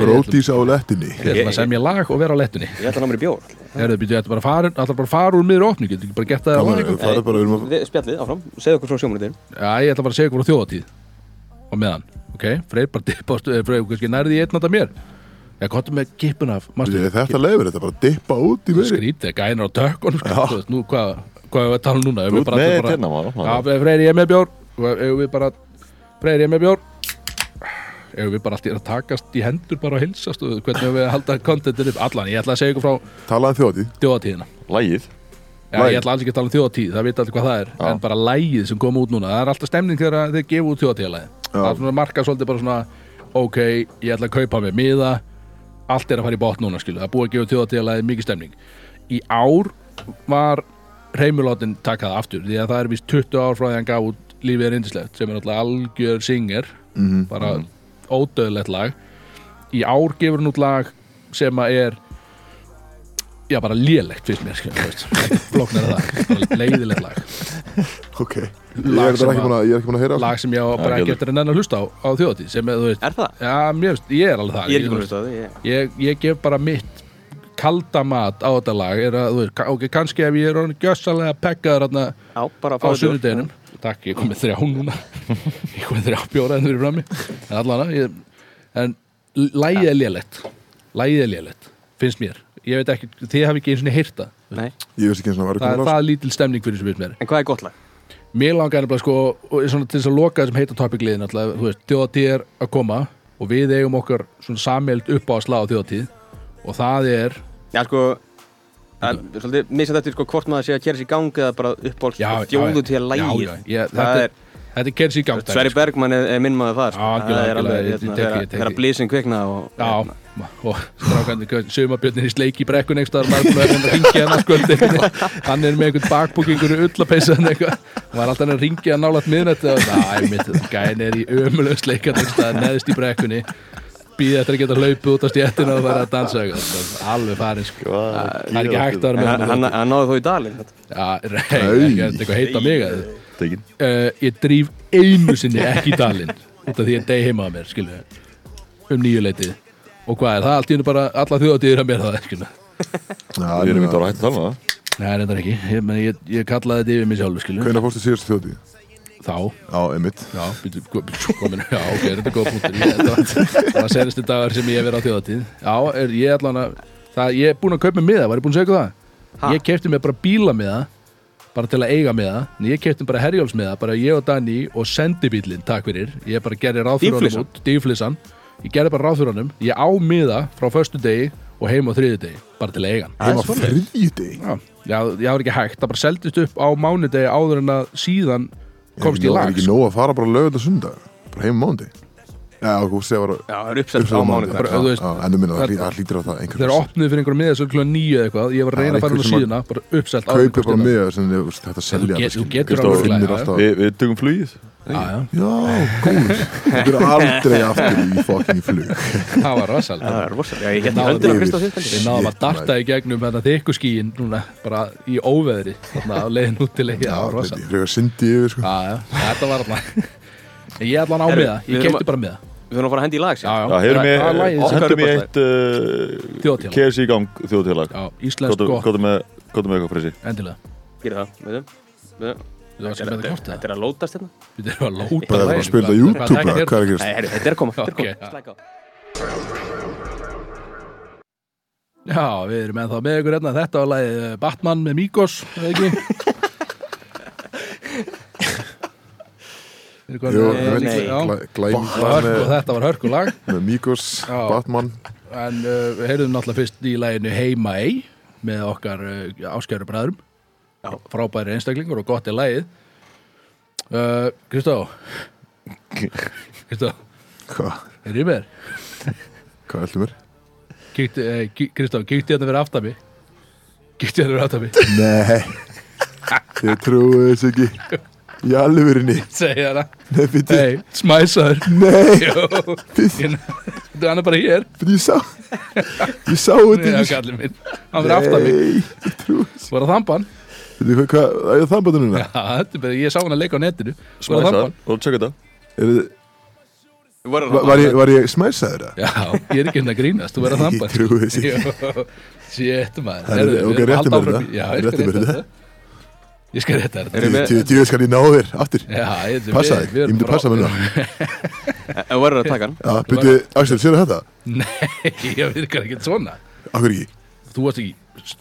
Brótís á lettinni Við ætlum að semja lag og vera á lettunni. Ég ætla að ná mér í bjór. Herðu, býtu, þetta bara fara, ætla bara að fara úr miður opni Getur ekki bara gert það á Gaman, einhver Það er bara, við erum Spjallið áfram, segðu okkur frá sjómanuðin Já, ég ætla bara að segja ykkur á þjóðatíð Og meðan, ok, Freyr bara á kannski nærði ég einn að mér Ég kottum með kippuna af Ég- Þetta leifir, þetta bara dippa út í meiri. Skrítið, gænar á tökkunum sko, Nú, hvað, hvað er að tala um núna? Þú við ert með hérna maður Já, Freyr, ég er með bjór. Við bara, Freyr, ég með bjór. Eigum við bara allt í að takast í hendur bara að hilsast og hvernig við halda kontentinu upp? Allan, ég ætla að segja ykkur frá Talaðan þjóðatíð þjóðatíðina Lægið Já, Lagið. ég ætla alls ekki að tala um þjóðatíð, það veit allir hvað það er Já. En bara lægið sem kom út núna, það er alltaf stemning þegar þeir gefa út þjóðatíðalæði Já. Það er marka svolítið bara svona Ok, ég ætla að kaupa mér miða Allt er að fara í botn núna, skilu Það búið að gefa þjóðatíðalæði, mikið stemning. Í ár var Reymulótin takkað aftur Því að það er vist 20 ár frá því að hann gaf út Lífið er indislegt, sem er náttúrulega algjör singer Mhm. Bara ódöðlegt lag. Í ár gefur hann út lag sem að er Já, bara lélegt fyrst mér, Flóknar það, leiðilegt lag. Ok Lag er ég er ekki búin að heyra lag sem ég á bara ekki eftir að nenn að hlusta á á þjóðatíð sem er, þú það? já, mér ég er alveg það. Ég er ekki búin að hlusta á það ég- ég, ég gef bara mitt kalda mat á þetta lag er að, þú veist, ok, kannski ef ég er gjössalega pekkaður á sunnudeginum. takk, ég kom með þrjá núna. Ég kom með þrjá bjóraðin fyrir frammi. En allan ég, en lagið er lélegt. Lagið er lélegt, finnst mér. Ég veit ekki, þið hafi ekki eins og heyrta Nei, Ég veist ekki eins og það var það er lítil stemning fyrir sem finnst mér. En hvað er gott lag? Mér langar nefnilega sko svona, til þess að loka þessum heita topic-liðin alltaf, þú veist, þjóðatíð er að koma og við eigum okkar svona samheld upp á að slá á þjóðatíð og það er Já, sko er svolítið misað eftir sko hvort maður sé að kera sér í gang eða bara uppáhalds Já, þjóðu til að ég- Það þetta er, þetta er kersi í gang dæmi, Sverri sko. Bergmann er, er minn maður það sko. Það er þegar blísin kvikna og Já, hérna, og strákandi sumabjörnir í sleik í brekkun einhverstaðar er búin að ringja hann að skvöld hann er með einhvern bakbúk einhverju ullapeysa hann eitthvað. Og var alltaf að ringja hann nálægt miðnætti og það er mitt, gæn er í sleikat einhverstaðar neðist í brekkunni. Býði eftir að geta hlaupið út á stjættina og fara að dansa. Það er alveg farin sko. það er ekki hægt að vera með hann, hann, hann hann náði þó í dalinn þetta. Já, rey, ekki að eitthvað heita mig að Tekin uh, ég drýf einu sinni ekki í dalinn út af því ég degi heima að mér skilu um nýju leitið og hvað er það allt í hennu bara alla þjóðatíðir að mér það Við erum ekki að hætta að tala um það. Nei, reyndar ekki, ég, meni, ég, ég kallaði þetta yfir mig sjálfur skilur. Hvenær fórstu síðast þjóðtíð? þá. Já, einmitt. Já, býtu, komin, já, ok, þetta er góð punktur. Ég, það, það var senasti dagar sem ég hef verið á þjóðatíð Já, er, ég er allan að það, ég er búin að kaupa miða, var ég búin að segja það? Ha? Ég kefti mér bara bílamiða bara til að eiga miða, en ég kefti bara herjólfsmiða, bara ég og Dani og sendibílinn, takk fyrir, ég bara gerði ráð fyrir honum út, dýflissan ég gerði bara ráð fyrir honum, ég á miða frá föstu degi og heim á þriði degi bara til að eiga hann. Það var þriðjudegi Já, það var ekki hægt, það bara seldist upp á mánudegi áður en að síðan komst í Það er lag ekki nóg að fara bara lögðu sundag Bara heim mándi Já, þú segir bara Já, það er uppsett á uppsala mánudag. Bara, þú veist, En þú minna, það- það hlýtur á það einhver þeir opnuðu fyrir einhverjum miða svo klukkan nýju eða eitthvað, ég var að reyna að fara einhver út á sem að síðuna bara uppselt áður en Kaupir komst bara á. sem þið veist, þetta selja þú getur alveg. Við, við tökum flugið. Já, góð Þetta er aldrei aftur í fucking flug. Það var rosal Það er rosa Já, ég hérna náðum að darta í gegnum þetta þykku skíin núna bara í óveðri þarna á leiðin út til það var þetta er yfir sko. Þetta var alltaf Ég er allan á miða, ég að- bara miða Við höfum að fara að hendi í lag sér já, það er hendum við Körfubolta. eitt uh. KFC í gang þjóðtíðalag Já, íslensk gott, Góðum með, eitthvað frisi endilega. Gerir það, veitum að það Þetta það er að lótast hérna. Við erum að lóta Bara að laginu. spila YouTube hvað er er að Nei, gerast? herru, þetta er að koma, þetta er að Ok, koma. já. Slæka á. Já, við erum ennþá með ykkur hérna. Þetta var lagið Batman með Mikos eða ekki Veitir hvað Jú, það er? ég veit nei. Já. Glæm Það var hörku, þetta var hörku lag. Með Mikos, Já. Batman. En uh, við heyrðum náttúrulega fyrst í laginu Heima ei með okkar uh, áskæru bræðrum. Já. Frábæri einstaklingur og gott er lagið. Uh, Kristó. Kristó, Hvað? er ég með? Þér? Hvað heldur mér? Kíkti, eh, Kristó, kíkti hérna fyrir aftami Kíkti hérna fyrir aftami Nei. Ég trúi þess ekki Í alvörinni Segja hana Nei, fyrir Hei, smæsaður. Nei, Jó, fyrir þú hann er bara hér. Ég sá Ég sá þetta Já, ekki kallið minn Hann fyrir aftami Nei, ég þess Var að þamban Veitu hvað, hvað, er það bæta núna? Já, þetta er bara, ég sá hann að leika á netinu. Var að Smæsa, þamban og tjekka þetta Er þið- Var Var, ég, var ég smæsaður það? Já, ég er ekki hérna að grínast, þú verður að Nei, þamba ég trúi þess ekki. ekki Sétt maður. Það er- Heyrðu, ok, við erum ég skal rétta þetta. Ég skal ég ná þér aftur Já, Passa þig, ég myndi passa mér núna Það var að taka hann Já, byrju, Axel, séu þetta? Nei, ég virkar ekki svona Akkur ekki? Þú varst ekki,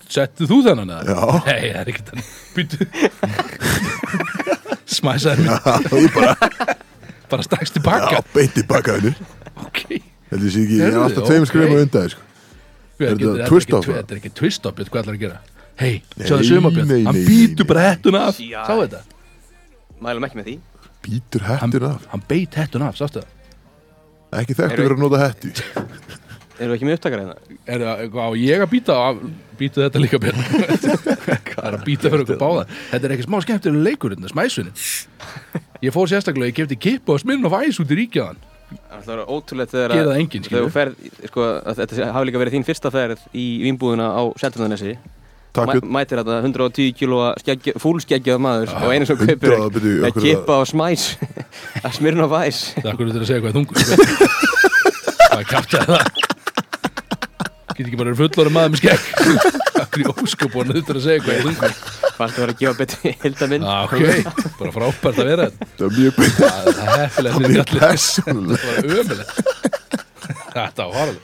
settu þú þennan eða? Já. Nei, það er ekki þannig Býtu Smæsaður mér Já, ég bara, bara strax já, tilbaka beinti baka hennu Ok Þetta sé ekki, ég er alltaf tveim skrifum á undan, sko Er getur- þetta er twist ekki off, twi- eða? Þetta er ekki twist off, hvað ætlar að gera? Hei, sjáðu sumabjörn Hann býtur bara hettuna af. Já. Sá þetta? Mælum ekki með því. Býtur hettur af. hann beit hettuna af, sástu það? Ekki þekktu Eru- verið að nota hettu. Erum við ekki með upptakar hérna? Er það, á ég að býta af, býta þetta líka björn Það er að býta fyrir okkur báða Þetta er ekki smá skemmtilega leikur þetta, smæsunni Ég fór sérstaklega, ég kefti kippa og sminn og væs út í ríkjaðan Það var ótrúlega þegar Gera það enginn, þegar skilur þú ferð, sko, að þetta hafi líka verið þín fyrsta ferð í vínbúðuna á Seltjarnanesi Takk mætir þetta 110 kílóa skeggja, fúlskeggjaða maður og einu sem 100 kaupir að að kippa á smæs. Að smyrna á væs Það er hvernig þetta að segja hvað er þungur. Hvað kjátt það? Get ekki bara verið fullorinn maður með skegg. Akkur í óskapun Þetta er að segja hvað er þungur. Fannst það var að gefa betri heldaminn ah, Ok, bara frábært að vera. Þetta Það er mjög beint Það það er heppilegt fyrir Mjög allir persónulega Það var ömulegt Þetta var horfið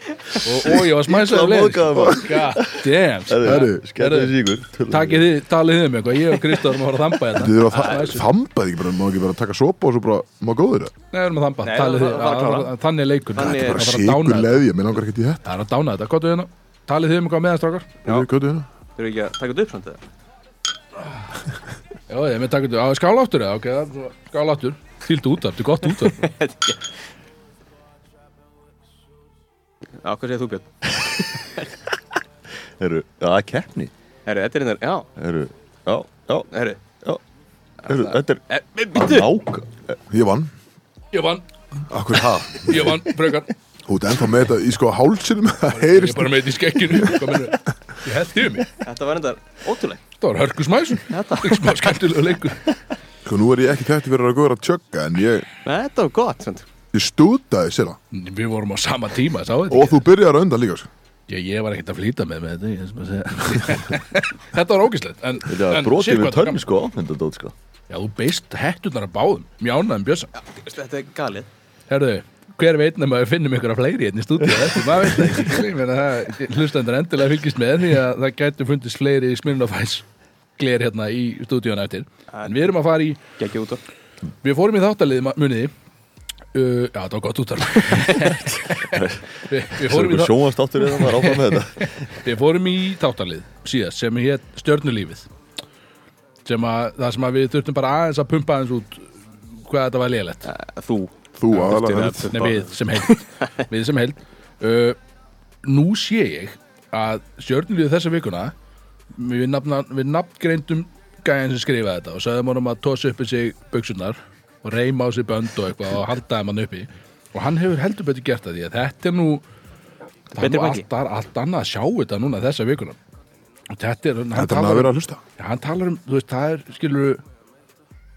og, og ég var smæsað á Illa leið móðgaður sko. maður. God damn sko. Herru, Skellið þessi ykkur Takið þið, talið þið um eitthvað. Ég og Kristóður erum að fara að þamba Þið hérna eru að þa- þamba ekki bara, má ekki bara taka sopa og svo bara, má góður það? Nei, við erum að þamba, talið þið var að Þannig er leikur Þannig Þetta er bara að sigur þetta. leðja, mér langar ekkert í þetta. Það er að dána þetta, kottu hérna. Talið þið um eitthvað meðanstrákar Já. Hvað þetta? Þetta ég þetta, þetta segir þú Björn? Herru, já, það er keppni Herru, þetta er hérna, já, Herru, já, já, herru herru, þetta er e, Býttu! nák Ég vann Ég vann, Akkur það? ég vann, frekar Þú ert ennþá með þetta í sko hálsinum Það Ég heyrist er bara með þetta í skekkinu Hvað meinarðu? Ég held yfir mig Þetta var endar ótrúlega Það var hörku smæsun Þetta, Ekki smá skemmtilegu leikur Sko nú er ég ekki þekkt fyrir að góða að tjögga En ég, þetta var gott sant? Ég stútaði sér það? Við vorum á sama tíma, Og þú byrjar að undan líka sko. Já, ég var ekkert að flýta með með þetta ég sem að segja. Þetta var ógislegt en, Þetta brotið við hvað törn sko Þetta dót sko. Já, þú beist hettunar að báðum Mjánaðum bjössa. Þetta er galið. Herðu, hver veit nema við finnum ykkur að fleiri hérna í stúdíu Þetta, maður veit það hlustendur endilega fylgist með því að það gætu fundist fleiri Smirnofæs gler hérna í En við erum að fara í Við fórum í þáttalið muniði uh, Já, það var gott úttal við, er fórum í sjónvastáttur eða maður áfram með þetta? Við fórum í þáttalið síðast sem hétt Stjörnulífið sem að það sem að við þurftum bara aðeins að pumpa aðeins út hvað þetta var lélætt Þú. Þú Já, aðalega er- Nei, við sem held. Við sem held. Uh, Nú sé ég að stjörnulífið þessa vikuna við, nafna, við nafngreindum gæðin sem skrifaði þetta og sagðum honum að tósa uppi sig buksunar og reyma á sig bönd og eitthvað og halda þeim hann uppi. Og hann hefur heldur betur gert það því að þetta er nú það er nú allt, allt annað að sjá þetta núna þessa vikuna. Og þetta er, hann Þetta talar að um vera að hlusta. Já, hann talar um, þú veist, það er, skilur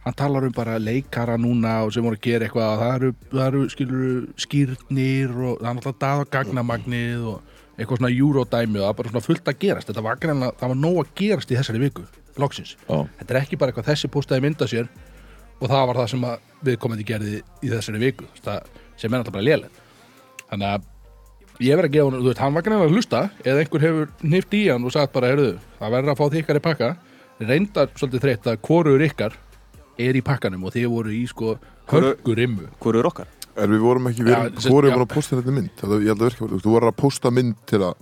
hann talar um bara leikara núna og sem voru að gera eitthvað og það eru, það eru skilur, skýrnir og það er náttúrulega dað og gagnamagnið og eitthvað svona júródæmi og það er bara svona fullt að gerast. Þetta var greinlega, það var nóg að gerast í þessari viku loksins, Já. þetta er ekki bara eitthvað þessi postaði mynda sér og það var það sem að viðkomandi gerði í þessari viku það, sem er náttúrulega bara léleg þannig að ég verð að gefa hann, þú veist, hann var greinlega að hlusta eða einhver hefur nift í hann og sagt bara, heyrðu, það verður að fá þykkar í pakka. Reyndar svolítið þreytt að hvorur ykkar er í pakkanum og þið voru í sko hörgurimmu Hvor er okkar? En við vorum ekki, við erum, sem- vorum já. bara að posta þetta mynd? Þetta, Ég held að virka, þú voru að posta mynd til að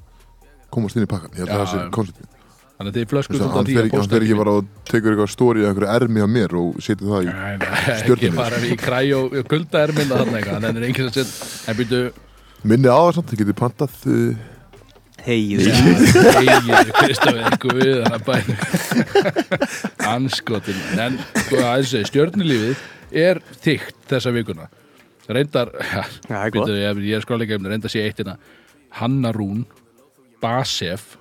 komast inn í pakkan Ég held Já, að það sé konceptið þannig að þið út Hann af því að ekki, hann posta fer ekki ekki bara og tekur eitthvað stóri eða einhverju ermi á mér og setur það í Nei, nei, ekki bara í kræ og, og kulda er minna þarna eitthvað en er enginn sem set en byrju Minni á það samt, það getur pantað uh, Heiði eigið Kristofið eitthvað við þannig að bæna anskotin en sko að þessi stjörnulífið er þygt þessa vikuna. Reyndar ja, Já, það er gott. byrju, ég, ég er skráleika um reyndar sé eitt hérna. Hanna Rún Basef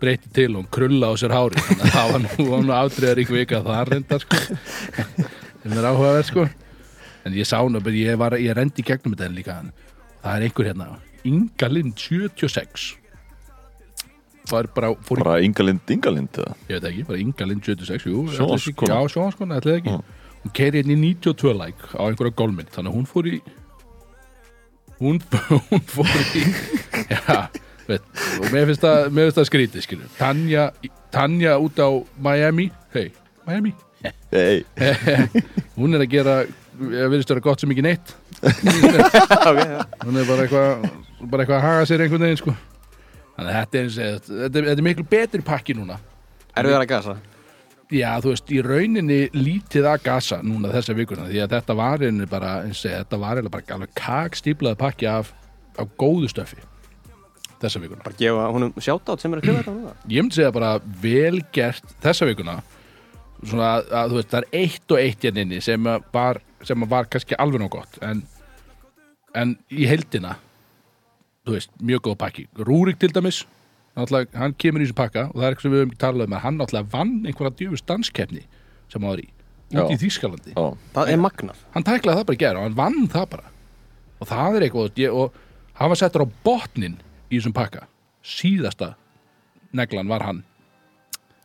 breyti til og krulla á sér hári þannig að það var nú, var nú afdreðar ykkur vika það reyndar sko. Sem er áhugaverð sko. En ég sá nú, ég, var, ég rendi gegnum þetta líka. Það er einhver hérna Inga Lind 76 var bara, fór Bara Ingalind, Ingalind eða? ég veit ekki, bara Inga Lind 76 jú, já, sjónvaskona, ætlaði ekki. Já. hún keiri inn í 92 like á einhverja gólmynd þannig að hún fór í hún, hún fór í já, og mér finnst það, mér finnst það skrítið skilur Tanja, Tanja út á Miami. Hei, Miami. Hey. hún er að gera ég virðist vera gott sem ekki neitt. Hún er bara eitthvað bara eitthvað að haga sér einhvern veginn sko. Þannig að þetta er, þetta, er- þetta er miklu betri pakki núna. Erfiðar að gasa? Já, þú veist, í rauninni lítið að gasa núna þessa vikuna því að þetta var einnig bara, þetta var eiginlega bara alveg kakstíplað pakki af, af góðu stöfi þessa vikuna. Bara gefa honum sjátátt sem er að skrifa þetta núna. Ég myndi segja bara vel gert þessa vikuna. Svona að, að þú veist, það er eitt og eitt hérna inni sem var, sem var kannski alveg nóg gott. En, en í heldina þú veist, mjög góð pakki. Rúrik til dæmis hann kemur í þessu pakka og það er eitthvað sem við höfum talað um að hann náttúrulega vann einhverja djöfus danskeppni sem var í, út í. Þýskalandi. Það er magnað. Hann tæklaði það bara að gera og hann vann það bara. Og það er eitthvað ég, og hann var settur á botnin í þessum pakka. Síðasta neglan var hann.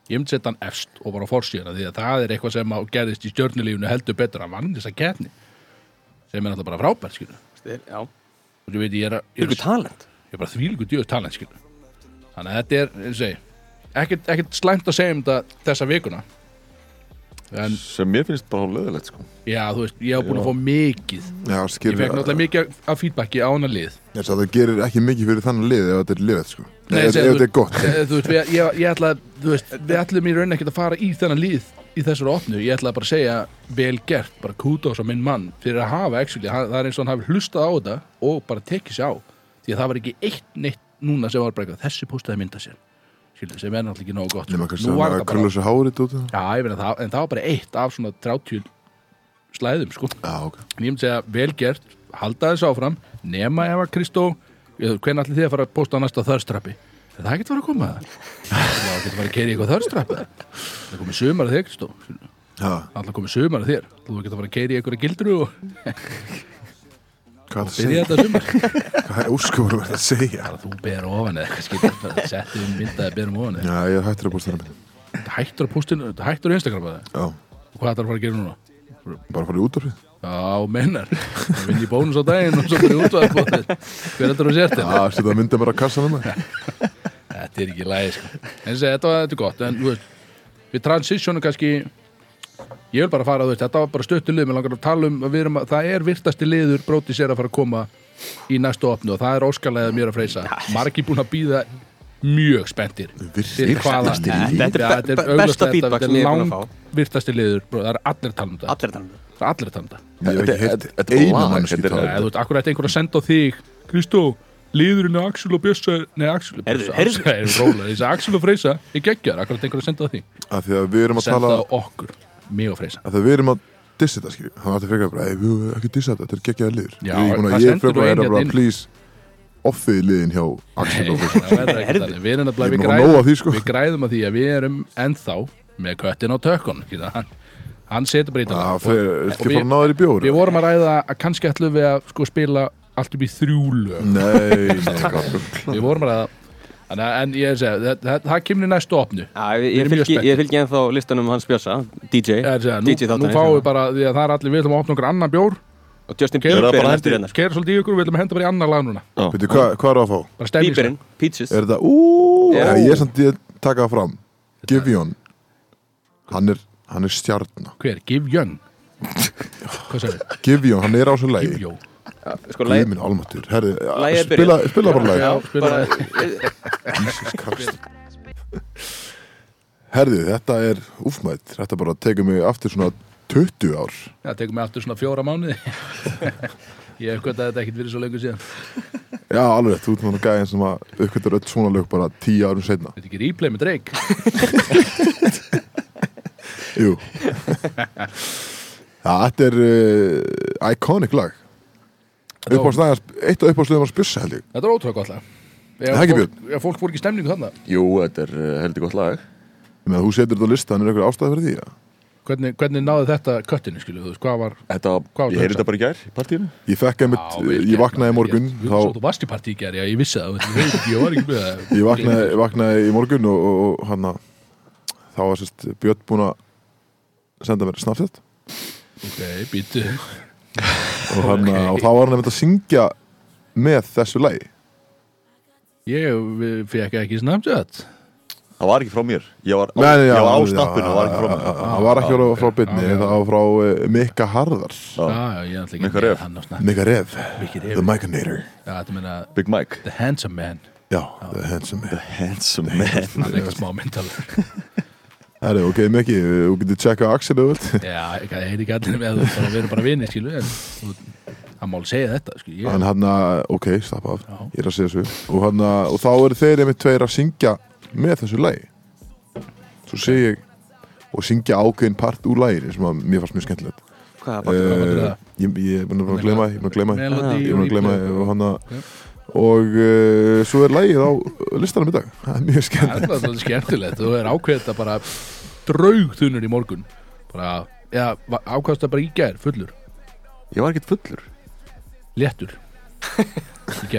Ég myndi setja hann efst og bara forsíðuna því að það er eitthvað sem að gerðist í stjörnulífunu heldur betur. Hann vann þessa keppni sem er náttúrulega bara frábært skilu Já, og ég veit ég er, að- ég er, talent. ég er bara þvílíku djöðu talent skilu þannig að þetta er, ekkert, ekkert slæmt að segja um þetta þessa vikuna en Sem mér finnst bara leðilegt sko. Já, þú veist, ég hef búin að Já. fá mikið. Já, ég skilur fekk náttúrulega mikið af feedbacki á hana lið. Að það gerir ekki mikið fyrir þannig lið ef þetta er liðið sko. Nei, Ef ef þetta er gott. þú veist, við, ég, ég ætla að, þú veist, við ætlum í rauninni ekkert að fara í þennan lið í þessari opnu, ég ætla bara að segja vel gert, bara kudos á minn mann fyrir að hafa actually, hann, það er eins og hann hafi hlustað á þetta og bara tekið sér á. Því að það var ekki eitt neitt núna sem var bara eitthvað, þessi postaði mynda sér skilur, sem er náttúrulega ekki nógu gott. Nú var að það bara, það. já, ég meina það en það var bara eitt af svona 30 slæðum, sko. Já, ok. En ég myndi segja, vel gert, halda þess áfram nema ef að Kristó hvernig allir þið að fara að posta næsta þörstrappi? Er það getur fara að koma. Það getur fara að keira í eitthvað þörstrappi. Það komið sumar að þig Kristó. Alltaf komið sumar að þér. Þú getur fara að keira í eitthvað gildru og Hvað er það þetta að segja? Hvað er óskóru að segja? bara þú ber ofan eða eitthvað bara settu um myndaði berum ofan eða? Já, ég er hættur að þér minn hættur á postinu, hættur á Instagram eða? Já, og hvað ætlar að fara að gera núna? bara fara í útdórfið Já, mennar. Það vinn í bónus á daginn og svo fyrir útvaðið hver heldur þú sért Já, þetta? setja að mynda mér að kassa hann Þetta er ekki lægi sko. en þetta var þetta er gott. En við transitionum kannski ég vil bara fara, þú veist, þetta var bara stöttu lið mér langar að tala um að við erum að það er virtasti liður bróti sér að fara að koma í næstu opnu og það er óskalega mér að freysa. Margi búin að býða mjög spenntir? Þetta er þetta er besta að þetta- feedback þetta sem er ég er búin að lang- fá. virtasti liður, það er allir um þetta. Allir það er um þetta. Þetta er einu lag, manneski þetta er- tala Nei, um þú veist, akkur ætti einhver að senda á þig Kristó, liðurinn er Axel og Bjössa Nei, Axel og Bjössa. Axel er róla, þessi Axel og Freysa er geggjar, akkur ætti einhver að senda á þig? Af því að við erum að Senda tala á okkur, mig og Freysa að það við erum að dissa þetta skilju hann átti frekar bara, "Ey, við höfum ekki dissa þetta, þetta er geggjaði liður. Já, ég, búin það að ég sendir frekar þú að er hérna bara inn. please offið liðin hjá Axel og Freysa Það verður ekki þannig. Við erum nefnilega, við er búin að nóg af því, sko. við græðum að því að við erum ennþá með köttin á tökkun hann, hann setur bara í Það þetta. Og ekki við- fara að ná þér í bjór? Við vorum að ræða að kannski ætlum við að sko spila allt upp í þrjú lög. Nei, nei, Við vorum að ræða Þannig að, en ég er að segja, það, það, það kemur í næstu opnu. Já, ég, ég fylgi ennþá listanum hans Bjössa, DJ að segja, nú, DJ nú fáum já. við bara, því að það er allir, við ætlum að opna okkur annan bjór. Og Justin Bieber bara er næstur hérna. Kera svolítið í ykkur, við ætlum að henda bara í annar lag núna. Veitu, hvað, hvað er að fá? Bara stemning Bieberinn, Peaches. Er þetta, úúúú Já. Ég er samt ég taka það fram. Givjón Hann er, hann er stjarnar Hver? Young Hvað sagði? Givjón, hann er á svo lagi. Young Sko, Guð lagi, minn almatur Herri, er spila, spila bara lagi Já, spila. Jesus Christ. Herði, þetta er úfmætt Þetta bara tekur mig aftur svona 20 ár. Það tekur mig aftur svona fjóra mánuði. Ég hvað þetta ekkert verið svo lengur síðan. Já, alveg, þú ert náttúrulega gæðin sem að uppkvæmdur öll svona lög bara 10 árum setna Þetta er ekki replay með Drake. Jú. Já, þetta er uh, iconic lag Þetta var- Uppáðslega, eitt af uppáðslegum að spjössa held ég. Þetta er ótrúlega gott lag. Það er ekki fólk, ef fólk fór ekki í stemningu þannig Jú, þetta er uh, heldur gott lag. Ég meina, þú setur þetta á listan, er eitthvað ástæði fyrir því? Ja? hvernig, hvernig náðu þetta köttinu skilu, þú? Veist, hvað var Þetta, Hvað varstu ég að heyrði þetta? bara í gær í partíinu. Ég fekk einmitt, Já, ég vaknaði í morgun ég- þá, Svo þú varst í partí í gær, já, ég vissi það ég, veit ekki, ég var ekki með Ég vaknaði, ég vaknaði í morgun og, og, og hann að þá var sérst Björn búinn að senda mér snafsett. Ok, býtu og, hann, Ok. og þá var hann einmitt að syngja með þessu lagi. Ég fekk ekki Snapchat. Það var ekki frá mér. Ég var á, Nei, já, ég var á snappinu, það var ekki frá mér. Það var ekki frá, frá bytni, Já, já. það var frá uh, Mikka Harðar. Á Snap Mikka Rev, The Micanator Já, þetta meina Big Mike. The Handsome Man. Já, The Handsome Man. Handsome man. Hann er eitthvað smá myndalur Herri, ok, Mikki, þú getur tjekka Axel eða vilt. Já, ég heyri ekki allir með Við erum bara vinir, skilu en hann mál segja þetta, skilu ég, Hann að, ok, slappa af Já. Ég er að segja þessu. Og, hann, og þá eru þeir einmitt tveir að syngja með þessu lagi. Svo segi ég og syngja ákveðin part úr laginu sem að mér fannst mjög skemmtilegt. Hvað er var bara þetta? ég, ég er búin að glema ég er búin að glema ég er búin að glema og hann Ok. og uh, svo er lagið á listanum í dag. Það er mjög Það skemmtilegt. er alltaf skemmtilegt Þú er ákveðið þetta bara draugþunur í morgun. Bara, já, ákvæðast það bara í gær, fullur? Ég var ekkert fullur. Léttur? Í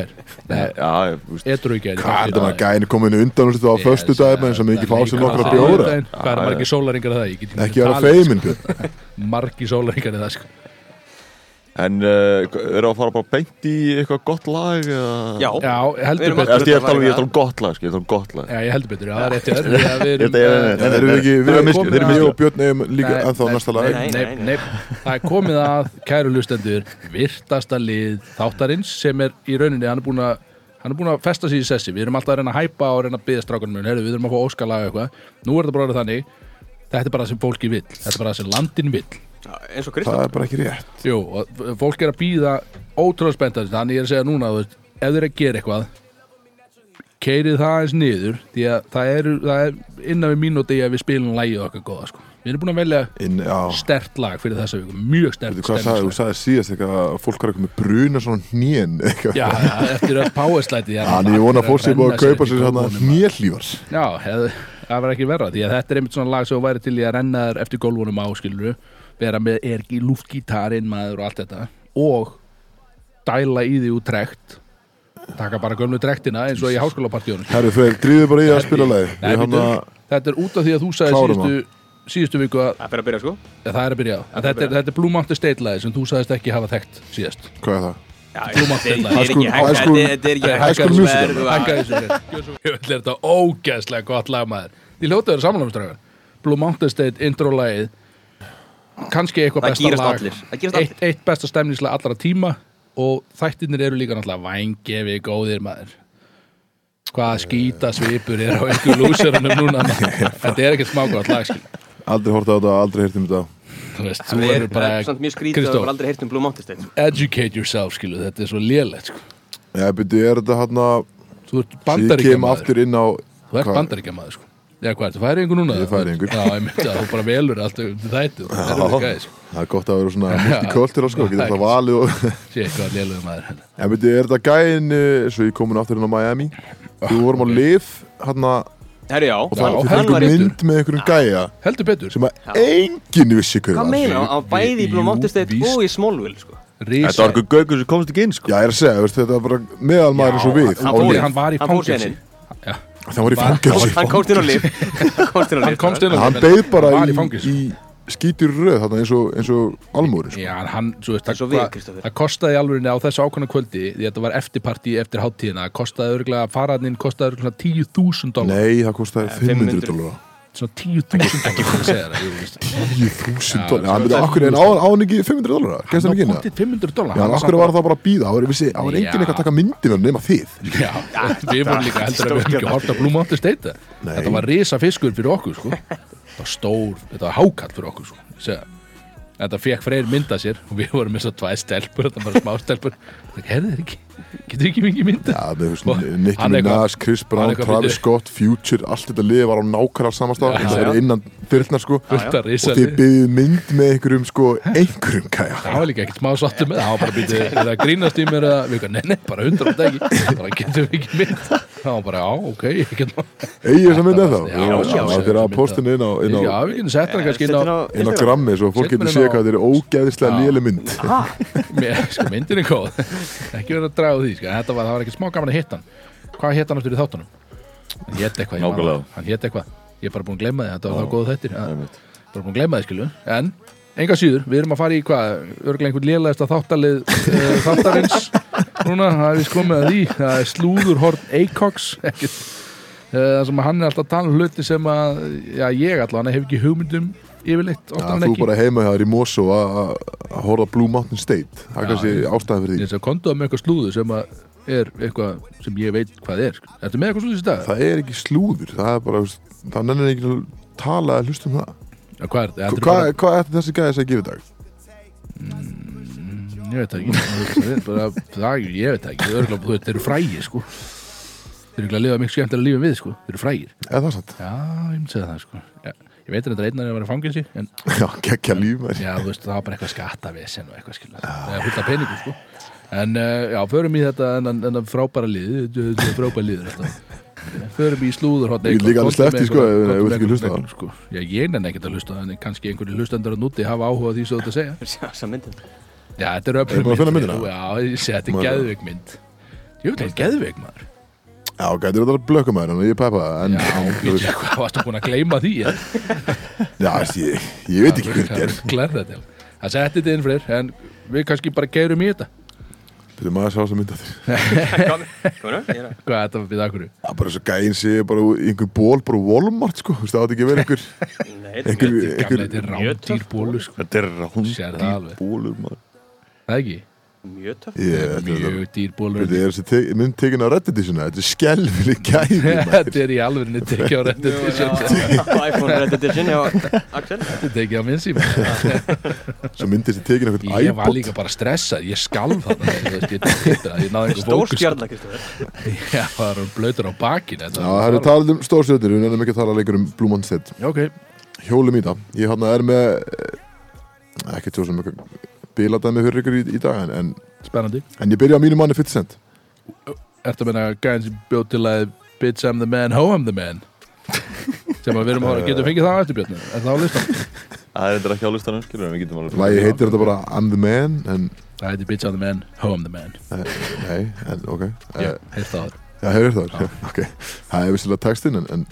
veist edru í gær hvað er það. gæni kominu undan úr þetta á föstu daginn sem ekki fá sér nokkra bjóra. Hvað er margir sólaringar það? Ekki vera talið, feimin Björn. sko. Margir sólaringar það sko. En uh, eru að fara bara beint í eitthvað gott lag eða? Já, Já, heldur betur ég er að tala um- um gott lag, sko, ég er að tala um gott lag. Já, ég heldur betur, já, það er rétt hjá þér. Því að Við erum Þetta er- eh, Nei, En erum við ekki, Þeir við eru erum komin þeir eru að ég misku. og Björn eigum líka ennþá nei, næsta lag. nei, Nei, nei, nei. Það er komið að, kæru lustendur virtasta lið þáttarins sem er í rauninni, hann er búin að hann er búin að festa sig í sessi, við erum alltaf að reyna að hæpa og reyna að byggja strákunum minn, heyrðu, við erum að fá óskalaga eitthvað, nú er þetta bara þannig þetta er bara það sem fólki vill, þetta er bara það sem landin vill eins og það Kristján er bara ekki rétt. Jú, og fólk er að býða ótrúlega spennt þannig ég er að segja núna, þú veist, ef þeir að gera eitthvað keirið það eins niður því að það er, það er innan við mínúti að við spilum lægið okkar góða sko. við erum búin að velja stert lag fyrir þessa viku, mjög stert hvað sagði, þú sagði síðast eitthvað að fólk var eitthvað með bruna svona hnén eitthvað. Já, eftir öll powerslæti Þannig ég vona að fólk sé búið að kaupa sér svona hnélífar Já, það var ekki verra því að þetta er einmitt svona lag sem þú væri til í að renna þér eftir gólfunum á skiluru vera með ergi, luftgítarinn maður og allt þetta. Og dæla í því út trekt taka bara gömlu trektina eins og í háskólapartíunum. Herru, þeir dríðu bara í að spila leið að þetta er út af því að þú sagði síðustu, síðustu viku að Það fyrir að byrja sko. Ja, það er að byrja. En þetta, er, þetta er Blue Mountain State lagi sem þú sagðist ekki hafa þekkt síðast. Hvað er það? Já, Blue Mountain þetta er ekki High hægt School- Þetta er ekki High hægt School Musical. verð og- Hækka þessu Ég vil þetta ógeðslega gott lag maður. Þið hljótaðu að vera samanlægumstræðar Blue Mountain State intro lagið kannski eitthvað besta lag eitt, eitt besta stemningslega allra tíma og þættirnir eru líka náttúrulega vængefi góðir maður hvaða skýta svipur er á einhver lúserunum núna maður. þetta er ekkert smágótt lag skil. Aldrei horta á þetta, aldrei heyrt um þetta þú veist, þú Það er verður það er bara samt mjög skrítið að Kristó, það var aldrei heyrt um educate yourself skilu, þetta er svo lélegt sko. Já, byrju, er þetta hann að þú ert Ég kem bandaríkjamaður aftur inn á þú ert hvað? bandaríkjamaður sko. Já, hvað er þetta, færingur núna? Ég er Færeyingur. Já, ég myndi að þú bara velur allt um þættu Það er þetta gæði, sko. Það er gott að vera svona multikultur sko, getur það valið og Sé eitthvað lélugur maður En byrju, er þetta gæinn eh, Svo ég komin aftur inn á Miami? Þú vorum á liv hann að Herru já, Og Já, það hann, er hann einhver var réttur mynd með einhverjum gæja Heldur betur. Sem að enginn vissi hver Hvað meina, hann? Var bæði í Blue Jú, Mountain State víst. og í Smallville sko. Rísa Þetta var eitthvað gaugur sem komst ekki inn sko. Já, ég er að segja, þetta var bara meðal maður eins og við. hann á í- Hann var í Hann fór fangelsi. síðan Já, Það var í fangelsi Hann komst inn á lif Hann komst inn á lif Hann en beið bara í í, skítur röð þarna eins og, eins og almúri sko. Já, en hann, svo veist, það, við, það kostaði alveg á þessu ákvæmna kvöldi því þetta var eftirparti eftir háttíðina það kostaði örgulega, faraðnin kostaði örgulega 10.000 dólar, Nei, það kostaði 500 500. dólar svona 10.000 dólar fyrir að segja það, jú, veist 10.000 Já, dólar, hann svo- byrði akkur en á á hann ekki 500 dólar, gæst hann ekki inn Hann það? átti 500 dólar akkur var það bara að býða, það var, Já. eitthvað að taka myndi með hann nema þið. Já, við vorum líka heldur að við höfum ekki hort að Mountain State. Nei. Þetta var risa fiskur fyrir okkur sko. Þetta var stór, þetta var hákall fyrir okkur sko. Þetta fekk freyr mynda sér og við vorum með svo tvæð stelpur þetta var smá stelpur. Það herði þér ekki, getur ekki mikið hann eitthvað- Minaj, Chris Brown, Travis Scott, Future allt þetta liði var á nákvæmlega og já. er innan þyrlnar sko. Og að þið byggðið mynd með einhverjum sko einhverjum kæja Það var líka ekkert smá sáttu með það Það var bara býtið, er það grínast í mér eitthvað, nei, nei, bara hundra á degi. Bara getum við ekki mynd? Það var bara, já, ok, ég get má Eigið þess að mynd eða Já, já, þá já. þegar að postinu inn á, inn á, Já, við getum sett hana kannski inn á inn á grammi svo fólk getur séð hvað þetta er ógeðislega Að draga því, sko. þetta var, það var ekki smá gaman að hitta hann. Hvað hitt hann aftur í þáttunum? Hann hétt eitthvað, eitthvað. Ég er bara búin að glemma því, þetta var þá góð þettir bara búin að glemma því, skilu en, enga síður, við erum að fara í hvað örglega einhvern lélægasta þáttalið uh, þáttarins núna, það er við komið að því. Það er slúður hort Acox ekkert. Uh, það sem að hann er alltaf að tala um hluti sem að, já, ég allavega hef ekki hugmyndum yfirleitt, Já, en þú ekki. bara heima hjá þér í Mosó að að horfa Blue Mountain State. Það er Já, kannski ástæðan fyrir því. að kontaðu með eitthvað slúður sem að er eitthvað sem ég veit hvað er sko. Ertu með eitthvað slúður í dag? það er ekki slúður, það er bara það nennir ekki að tala að hlusta um það. Ja, hvað er er Hvað bara- hvað er þessi gæði að gefa dag? Mm, Ég veit ekki. Það Ég veit ekki. Þeir eru frægir sko. Þeir eru ekki að lifa mikið skemmtilega lífum við sko. Þeir eru frægir. Eða það satt? Já, ég myndi segja það sko. Ja, Ég veit að þetta er einnar að vera fangelsi En Já, geggja líf já, þú veist, það var bara eitthvað skattavesen og eitthvað skilja Það er fullt af peningum sko. En uh, já, förum í þetta en, en frábæra lið Þetta er frábæra þetta. Förum í slúður Ég líka alveg því, sko, ef- ef þú vilt ekki hlusta á það. sko. Já, ég nenni ekkert að hlusta En kannski einhverju hlustendur að núti hafa áhuga á því svo þetta segja. Já, þetta er að finna mynd þetta er geðveik mynd. Ég veit ekki, geðveik maður Já, gætir þetta að blöka maður en ég er peppa það, en, Já, þú við veist, hvað varstu búin að gleyma því? Já, ég, ég veit ekki hver ger Klær þetta Það setti þetta inn fyrir En við kannski bara geirum í þetta. Þetta er maður að sjá þess að mynda þér ég er að Hvað er þetta við akkur? Já, bara svo gæinn sé bara einhver ból bara úr Walmart, sko, það átti ekki að vera einhver þetta er Mjög rándýr töff bólu sko. Þetta er Sér það alveg. rándýr bólur maður. Það ekki? Mjög töff. Ég, Þetta er þetta er Mjög dýr bólu Þetta er mynd tekin á Reddit svona, þetta er skelfileg gæði. Þetta er í alvegni tekið á Þetta iPhone Red Edition já, Axel. Er tekið á minn síma. Svo myndi þessi tekin á Ég einhvern var iPod. líka bara stressað Ég skalf þarna þú veist, Ég ég það var blöytur á bakin Já, það er talað um stórsöður, við nefnum ekki að tala lengur um Blue Já, ok. Hjólum í það, ég hann er með eh, ekkert svo sem eitthvað biladæmi fyrir ykkur í, í dag en, en, Spennandi. en ég byrja á mínu manni 50 cent Ertu að meina gæðin sem bjóð til að Bitch I'm the man, ho I'm the man? Sem að við erum að getum fengið það á eftir björnu Er það á listan? Það er þetta ekki á listanum, skilur en við getum alveg Lægi heitir þetta bara I'm the man en Það heitir Bitch on the Man, Home the Man. Eh, Nei, en ok. Já, Eh, heilt það Já, hefur það, ok. Það er vissilega textin en, en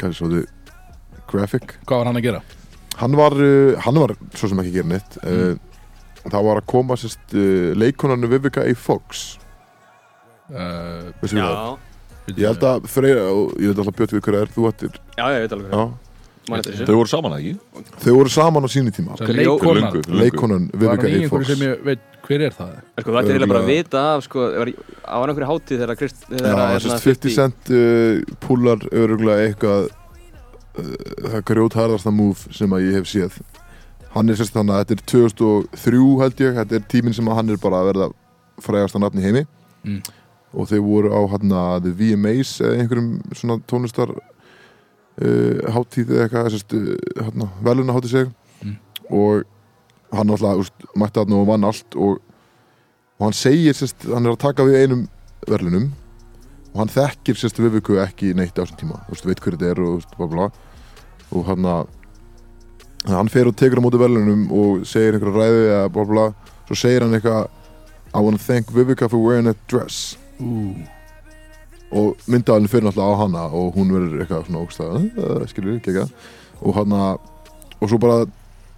kannski svo þau graphic. Hvað var hann að gera? Hann var, uh, hann var svo sem ekki að gera neitt. Mm. Það var að koma sérst uh, leikonarnu Vivica A. Fox Uh, Veistu Já, það? Ég held að Freyra, og ég veit alltaf Björn við hverja er þú ættir já, ég veit alveg þessu Þau voru saman ekki? þau voru saman á sínu tíma leikonan. Leikonan Var Vivica hann A. Fox sem ég veit Hver er það? Sko, þú ættir eiginlega bara að vita af, sko, það það var einhverju hátíð þegar Krist, Já, þegar sérst 50 Cent uh, púlar öruglega eitthvað uh, það grjótharðasta move sem að ég hef séð hann er sérst þannig að þetta er 2003 held ég, þetta er tíminn sem að hann er bara að verða frægasta nafn í heimi. Mm. og þeir voru á hann að The VMAs eða einhverjum svona tónlistar uh, hátíð eða eitthvað sérst, uh, hann veluna hátíð seg Mm. og hann alltaf úst, mætti hann og vann allt og, og hann segir sérst, hann er að taka við einum verðlunum og hann þekkir sérst Viviku ekki neitt á þessum tíma. Þú veist, veit hver þetta er og, og hann að hann fer og tekur á móti verðlunum og segir einhverja ræði eða bla bla svo segir hann eitthvað I wanna thank Vivica for wearing that dress. Ú, og myndaðalinn fyrir náttúrulega á hana og hún verður eitthvað svona ógstæða uh, skilur, ekki eitthvað. Og hann að og svo bara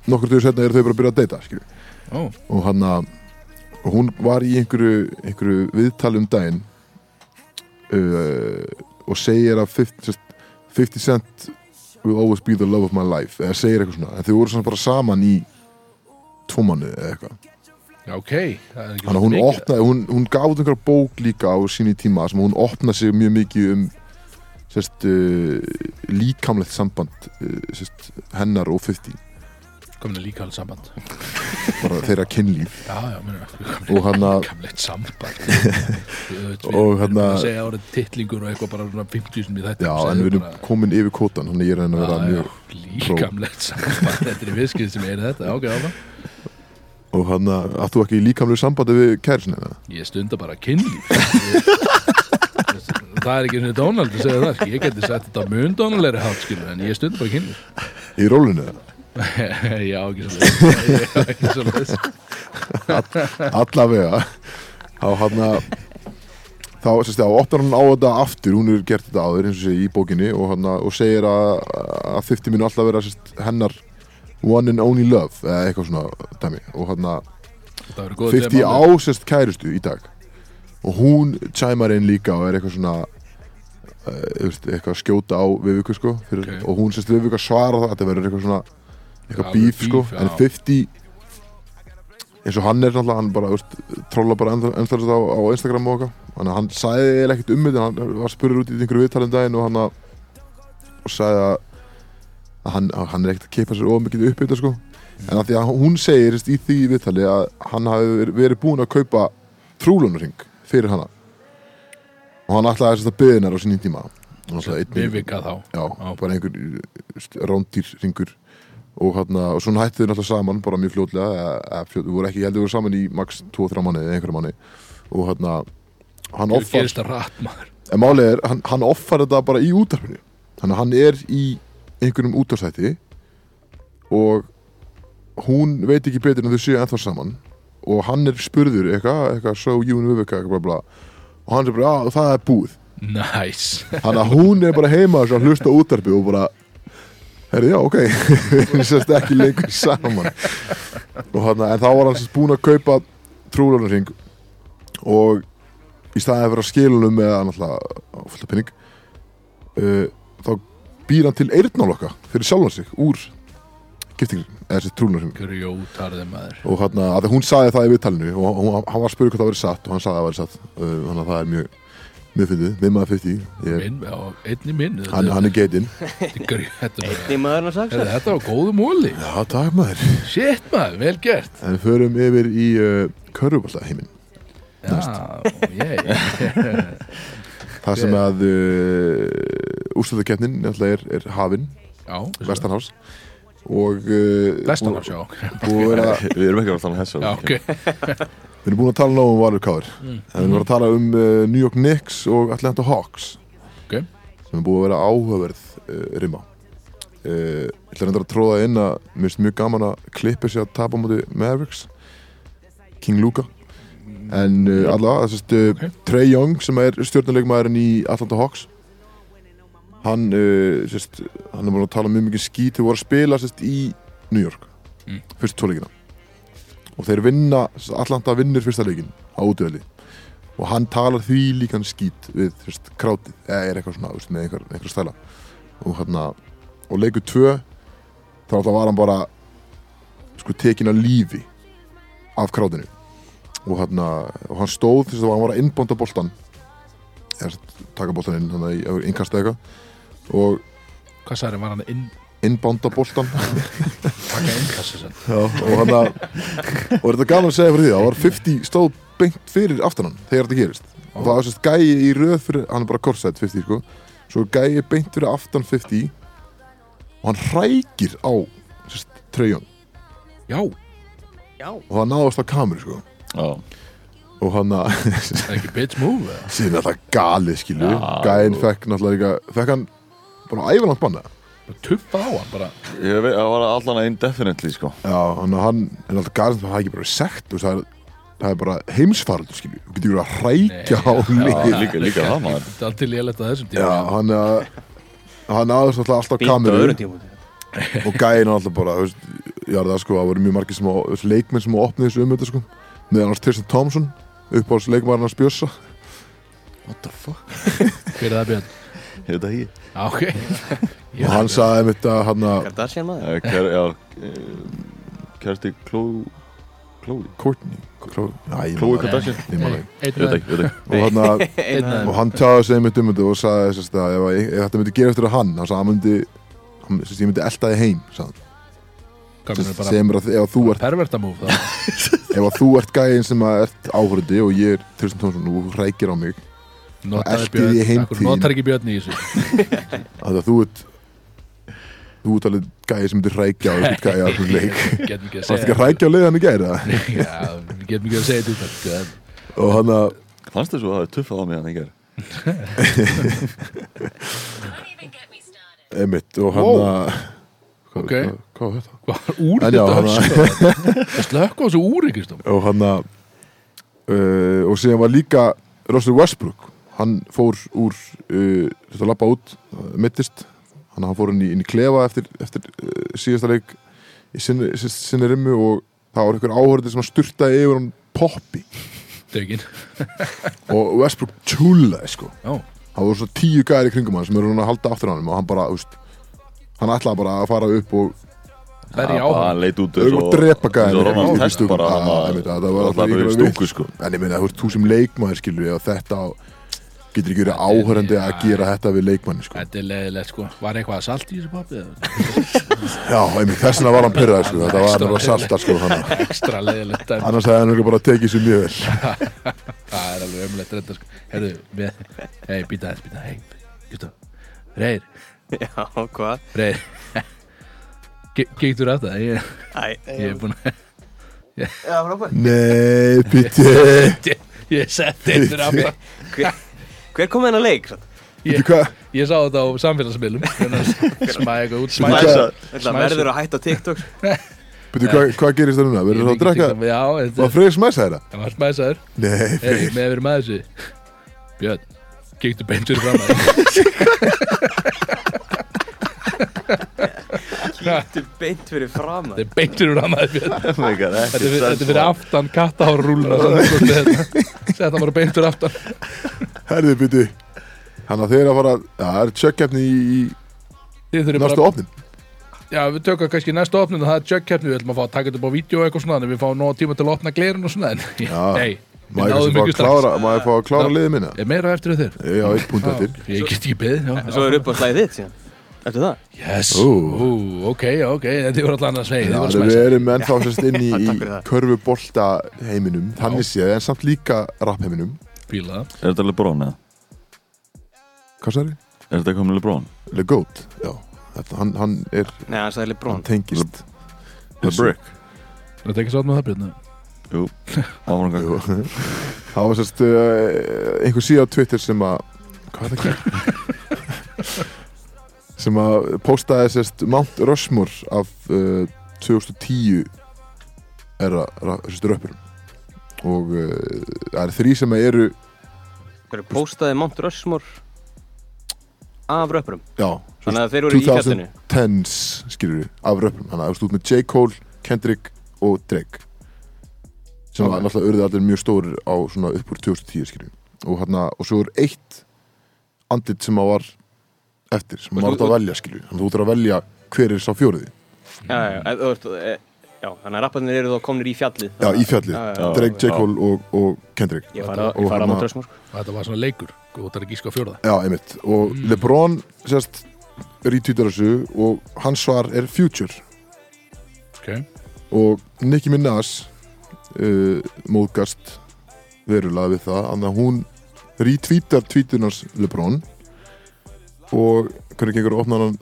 nokkur tíu setna eru þau bara að byrja að deyta skilur ó, og hann að og hún var í einhverju, einhverju viðtali um daginn uh, og segir að 50, sest, 50 Cent will always be the love of my life. Eða segir eitthvað svona, en þau voru svona bara saman í tvo manni eða eitthvað. Ok. Það er ekki þannig að hún opnaði, hún, hún út einhverja bók líka á síni tíma sem hún opnaði sig mjög mikið um sest, uh, líkamlegt samband uh, sest, hennar og 50 Komin að líka alveg samband. Bara þeirra kynlíf. Já, já, mér og hann að Kamleitt samband Og erum hérna- að segja árið titlingur og eitthvað bara svona 50 sem í þetta. Já, en við erum komin yfir kótan að ég er að að vera mjög Líkamlegt samband. Þetta er viskið sem er þetta. Ok, áfram. Og hann að átt þú ekki í líkamlegu sambandi við kærisina eða? Ég stunda bara kynlíf. Það er ekki svona Donald að segja það. Ég geti sagt þetta mun Donald hátt skilu En ég stunda bara kynlíf. Í rólinu eða? Já, ekki svo svo allavega. Þá hann að þá, opnar hann á þetta aftur. Hún er gert þetta áður eins og sé í bókinni og, hann að, og segir að, að 50 minn alltaf vera sérst, hennar one and only love eða eitthvað svona dæmi. Og hann að Það verður góð 50 á sérst kærustu í dag. Og hún chæmar inn líka og er eitthvað svona veist, eitthvað að skjóta á Viviku sko fyrir, Ok. og hún sérst Viviku að svara það þetta verður eitthvað svona eitthvað bíf sko já. en 50 eins og hann er náttúrulega hann bara veist, tróla bara ennþarst á, á Instagram og eitthvað hann sagði eiginlega ekkert um þetta hann var spurður út í einhverju viðtalum daginn og hann að og sagði að, hann, hann er ekkert að keipa sér ómikið upp í þetta sko. En að því að hún segir í því viðtali að hann hafi verið- búinn að kaupa trúlunarring fyrir hana. Og hann ætlaði sérst, að hennar á sinni tíma. Hann ætlaði einn- Vivika þá. Já, Já. bara einhver rándýrringur og, hana, og svona hættu þau náttúrulega saman bara mjög fljót, við voru ekki, ég held við voru saman í max 2-3 manni eða einhverja manni og hérna hann offar, er hann, hann offar þetta bara í útarpinu þannig að hann er í einhverjum útarstætti og hún veit ekki betur en þau séu ennþá saman. Og hann er spurður eitthvað, eitthvað so you and Viveka eitthvað bla bla. Og hann er bara, já það er búið. Næs Þannig að hún er bara heima að hlusta á útarpi og bara Herri, já, ok. Við sérst ekki leikur saman. Og hann, En þá var hann sérst búinn að kaupa trúlunarring og í staðið að skila honum með náttúrulega fullta pinning uh, þá býr hann til eyrnálokka fyrir sjálfan sig úr giftingin, eða þessi trúlunarring og hann, að hún sagði það í viðtalinu og hann var spyrja hvað það verið satt og hann sagði að það verið satt uh, þannig að það er mjög mjög fyndið, við maður 50 ég, Minn, já, einni minn hann, hann er getinn. Er maðurinn að sagsa hérna- Þetta var góðu móli. Já, takk maður. Shit maður, vel gert. En við förum yfir í uh, körfubólta heiminn Já, ég Það sem að uh, úrstöðakeppnin náttúrulega er, er hafinn, Já, Vestanhás og uh, Vestanars, já. búið að vera, Við erum ekki að tala um hessa Já, ok Við erum búin að tala nóg um Valur Káður Mm. en við erum að tala um uh, New York Knicks og Atlanta Hawks. Ok. sem er búið að vera áhugaverð uh, rima. Uh, Ég ætla reyndar að tróða inn að mér finnst mjög gaman að klippa sér að tapa á móti Mavericks. King Luka. En allavega, þess að Ok. Trey Young sem er stjórnuleikmaðurinn í Atlanta Hawks. Hann sérst, hann er búin að tala mjög mikið skít þeir voru að spila sérst, í New York. Mm. fyrst tvoleikina og þeir vinna, Atlanta vinnur fyrsta leikin á útvöli og hann talar því líkan skít við sérst, krátið, eða er eitthvað svona veist, með einhver, einhver stæla. Og, hérna, og leikur tvö þá alltaf var hann bara sko tekin að lífi af krátinu. Og, hérna, og hann stóð þess að hann var að innbónda boltan eða taka boltan inn hann innkasta eitthvað. Og Hvað sagði var hann inn innbánda boltan taka innkassi sem Já, og hann að og þetta er gaman að segja fyrir því? Það var 50 stóð beint fyrir aftan hann þegar þetta gerist. Og það var sérst gæi í röð fyrir hann er bara korsætt 50 sko. Svo gæi beint fyrir aftan 50 og hann hrækir á sérst treyjón Já, Já. Og það náðast á kameru sko. Já, og hann að það er ekki bitch move síðan er það galið skilu Já. gæin fekk náttúrulega fekk hann bara æfanlangt banna Bara tuppa á hann bara. Ég veit, það var allan að indefinitely sko. Já, hann, hann er alltaf galið það er ekki bara sekt þú veist, það er, það er bara heimsfaraldur skilu þú getur verið að hrækja á Já, lið líka, líka það maður Þetta er alltaf lélætt að þessum Já, tíma hann að hann aðeins alltaf alltaf Býta kameru. öðrum tíma og gæin alltaf bara þú veist, já það sko, það voru mjög margir sem á, þú veist, leikmenn sem á opnið þessu um þetta sko. Meðan hans Tristan Thompson upp á leikmæðarinn hans Bjössa. What the fuck? Hver er það björn? Ég veit það ekki Já, ok. Og hann sagði einmitt að hann að Kardashian maður? Eh, Ker, Já, eh, Kersti Kló Klói Courtney það Kardashian? og hann tjáði sig einmitt um þetta og sagði sérst, að ef, ef þetta myndi gera eftir að hann hann sagði að hann myndi hann, sérst, ég myndi elda þig heim sagði sem er að ef að þú ert perverta move þá. Ef að þú ert gæin sem að ert áhörði og ég er Tristan Thompson og þú hrækir á mig notar ekki björn í þessu. Að þú ert þú ert alveg gæi sem myndir hrækja á gæi á einhvern leik. að Varst ekki að hrækja á leiðan í gæri Já, við getum ekki að segja þetta af og hann að Fannst þess að það er tuffað á mig hann me started. emitt og hann að Ok. hvað, var þetta? Úr þetta? Það slökk á þessu úr og hann að uh, og síðan var líka Russell Westbrook hann fór úr uh, þetta lappa út, uh, mittist. Hann, hann fór inn í, inn í klefa eftir, eftir uh, síðasta leik í sinni, sinni rimmu og það var einhver áhörði sem að sturtaði yfir hann poppi. Dögin og Westbrook tjúlaði sko. Já, það voru svo tíu gæri kringum hann sem eru að halda aftur hann og hann bara, úst, hann ætlaði bara að fara upp og berja á Hann hann að drepa gæðin hann einmitt, það var alltaf í ykkur stúku sko. En ég meina, þú veist, þú sem leikmaður skilur ég og þetta á, getur ekki verið áhörandi að gera þetta við leikmanni sko. Þetta er leiðilegt sko. Var eitthvað að salt í þessu pappi? eða? já, einmitt, þess vegna var hann pyrrað sko. þetta var Extra bara salta sko, hann. Ekstra leiðilegt annars hefði hann örugglega bara tekið sér mjög vel. Það er alveg ömulegt reynda sko. Herðu, við Hei, býta þess, býta, hei Gustaf Reyr, Já, hvað? Reyr. Gektur að það? Ég, ég er búin að Já, frábært. Nei, píti Ég, setti aftan Hver, kom hennar leik? Ég, ég sá þetta á samfélagsmiðlum. Smæði eitthvað út smæði verður að hætta á TikTok Veitu hvað, hvað gerist það núna? Verður það að drekka? Já, Var þetta Freyr smæsa þetta? Það var smæsaður. Nei, Freyr. með að vera með þessu? Björn, gektu beintur fram að Þetta er beint fyrir fram Þetta er beintur fram að Björn Oh Þetta er fyrir- fyrir aftan kattahárrúluna Þetta bara beintur aftan. Herði, píti Þannig að þeir að fara það er tjökkefni í næstu opnin Já, við tökum kannski næsta opnun og það er jögkeppni, við ætlum að fá að taka þetta upp á vídeo eitthvað svona, en við fáum nóg tíma til að opna glerun og svona, nei, við Maður fá að klára liðið minna Er meira eftir þér? Ég get ekki beðið, já. Svo er upp á slæðið þitt síðan Eftir það? Yes. Ú, ok, ok, þetta voru alltaf annars veginn, voru við erum ennþá sérst inn í, í körfubolta heiminum Þannig séð, en samt líka rap heiminum Fíla. Er þetta Lebron eða? Hvað sagði? Er þetta komið Lebron? Le Goat, já þetta, hann, hann er, Nei, hann hann Lebrón tengist The Brick Þetta er ekki sátt með það, Björn? Jú, áfram Jú. Það var sérst uh, einhver síða á Twitter sem að Hvað er það ekki? sem að postaði sérst Mount Rushmore af uh, 2010 er að, sérst, röppurum. Og uh, það er þrý sem eru Hverju postaði Mount Rushmore af röppurum? Já, Þannig að þeir voru í fjallinu 2010s skilur við, af röpum þannig að þú stútt með J. Cole, Kendrick og Drake sem var Ok. náttúrulega urðið allir mjög stórir á svona upp úr 2010 skilur við og, hana, og svo er eitt andlit sem að var eftir sem maður átt þú- að velja að þú þurft að velja hver er sá fjóriði Já, já, já, þú veist, e, já þannig að rapparnir eru þá komnir í fjallið. Já, í fjallið. Drake, J. Cole og, og Kendrick. Ég fara, á Rushmore sko. og þetta var svona leikur það er ekki sko fjórða. Já, einmitt, og Mm. LeBron sérst, retweetar þessu og hans svar er Future. Ok, og Nicki Minaj uh, móðgast verulega við það þannig að hún retweetar tweetunars LeBron og hvernig gengur að opna hann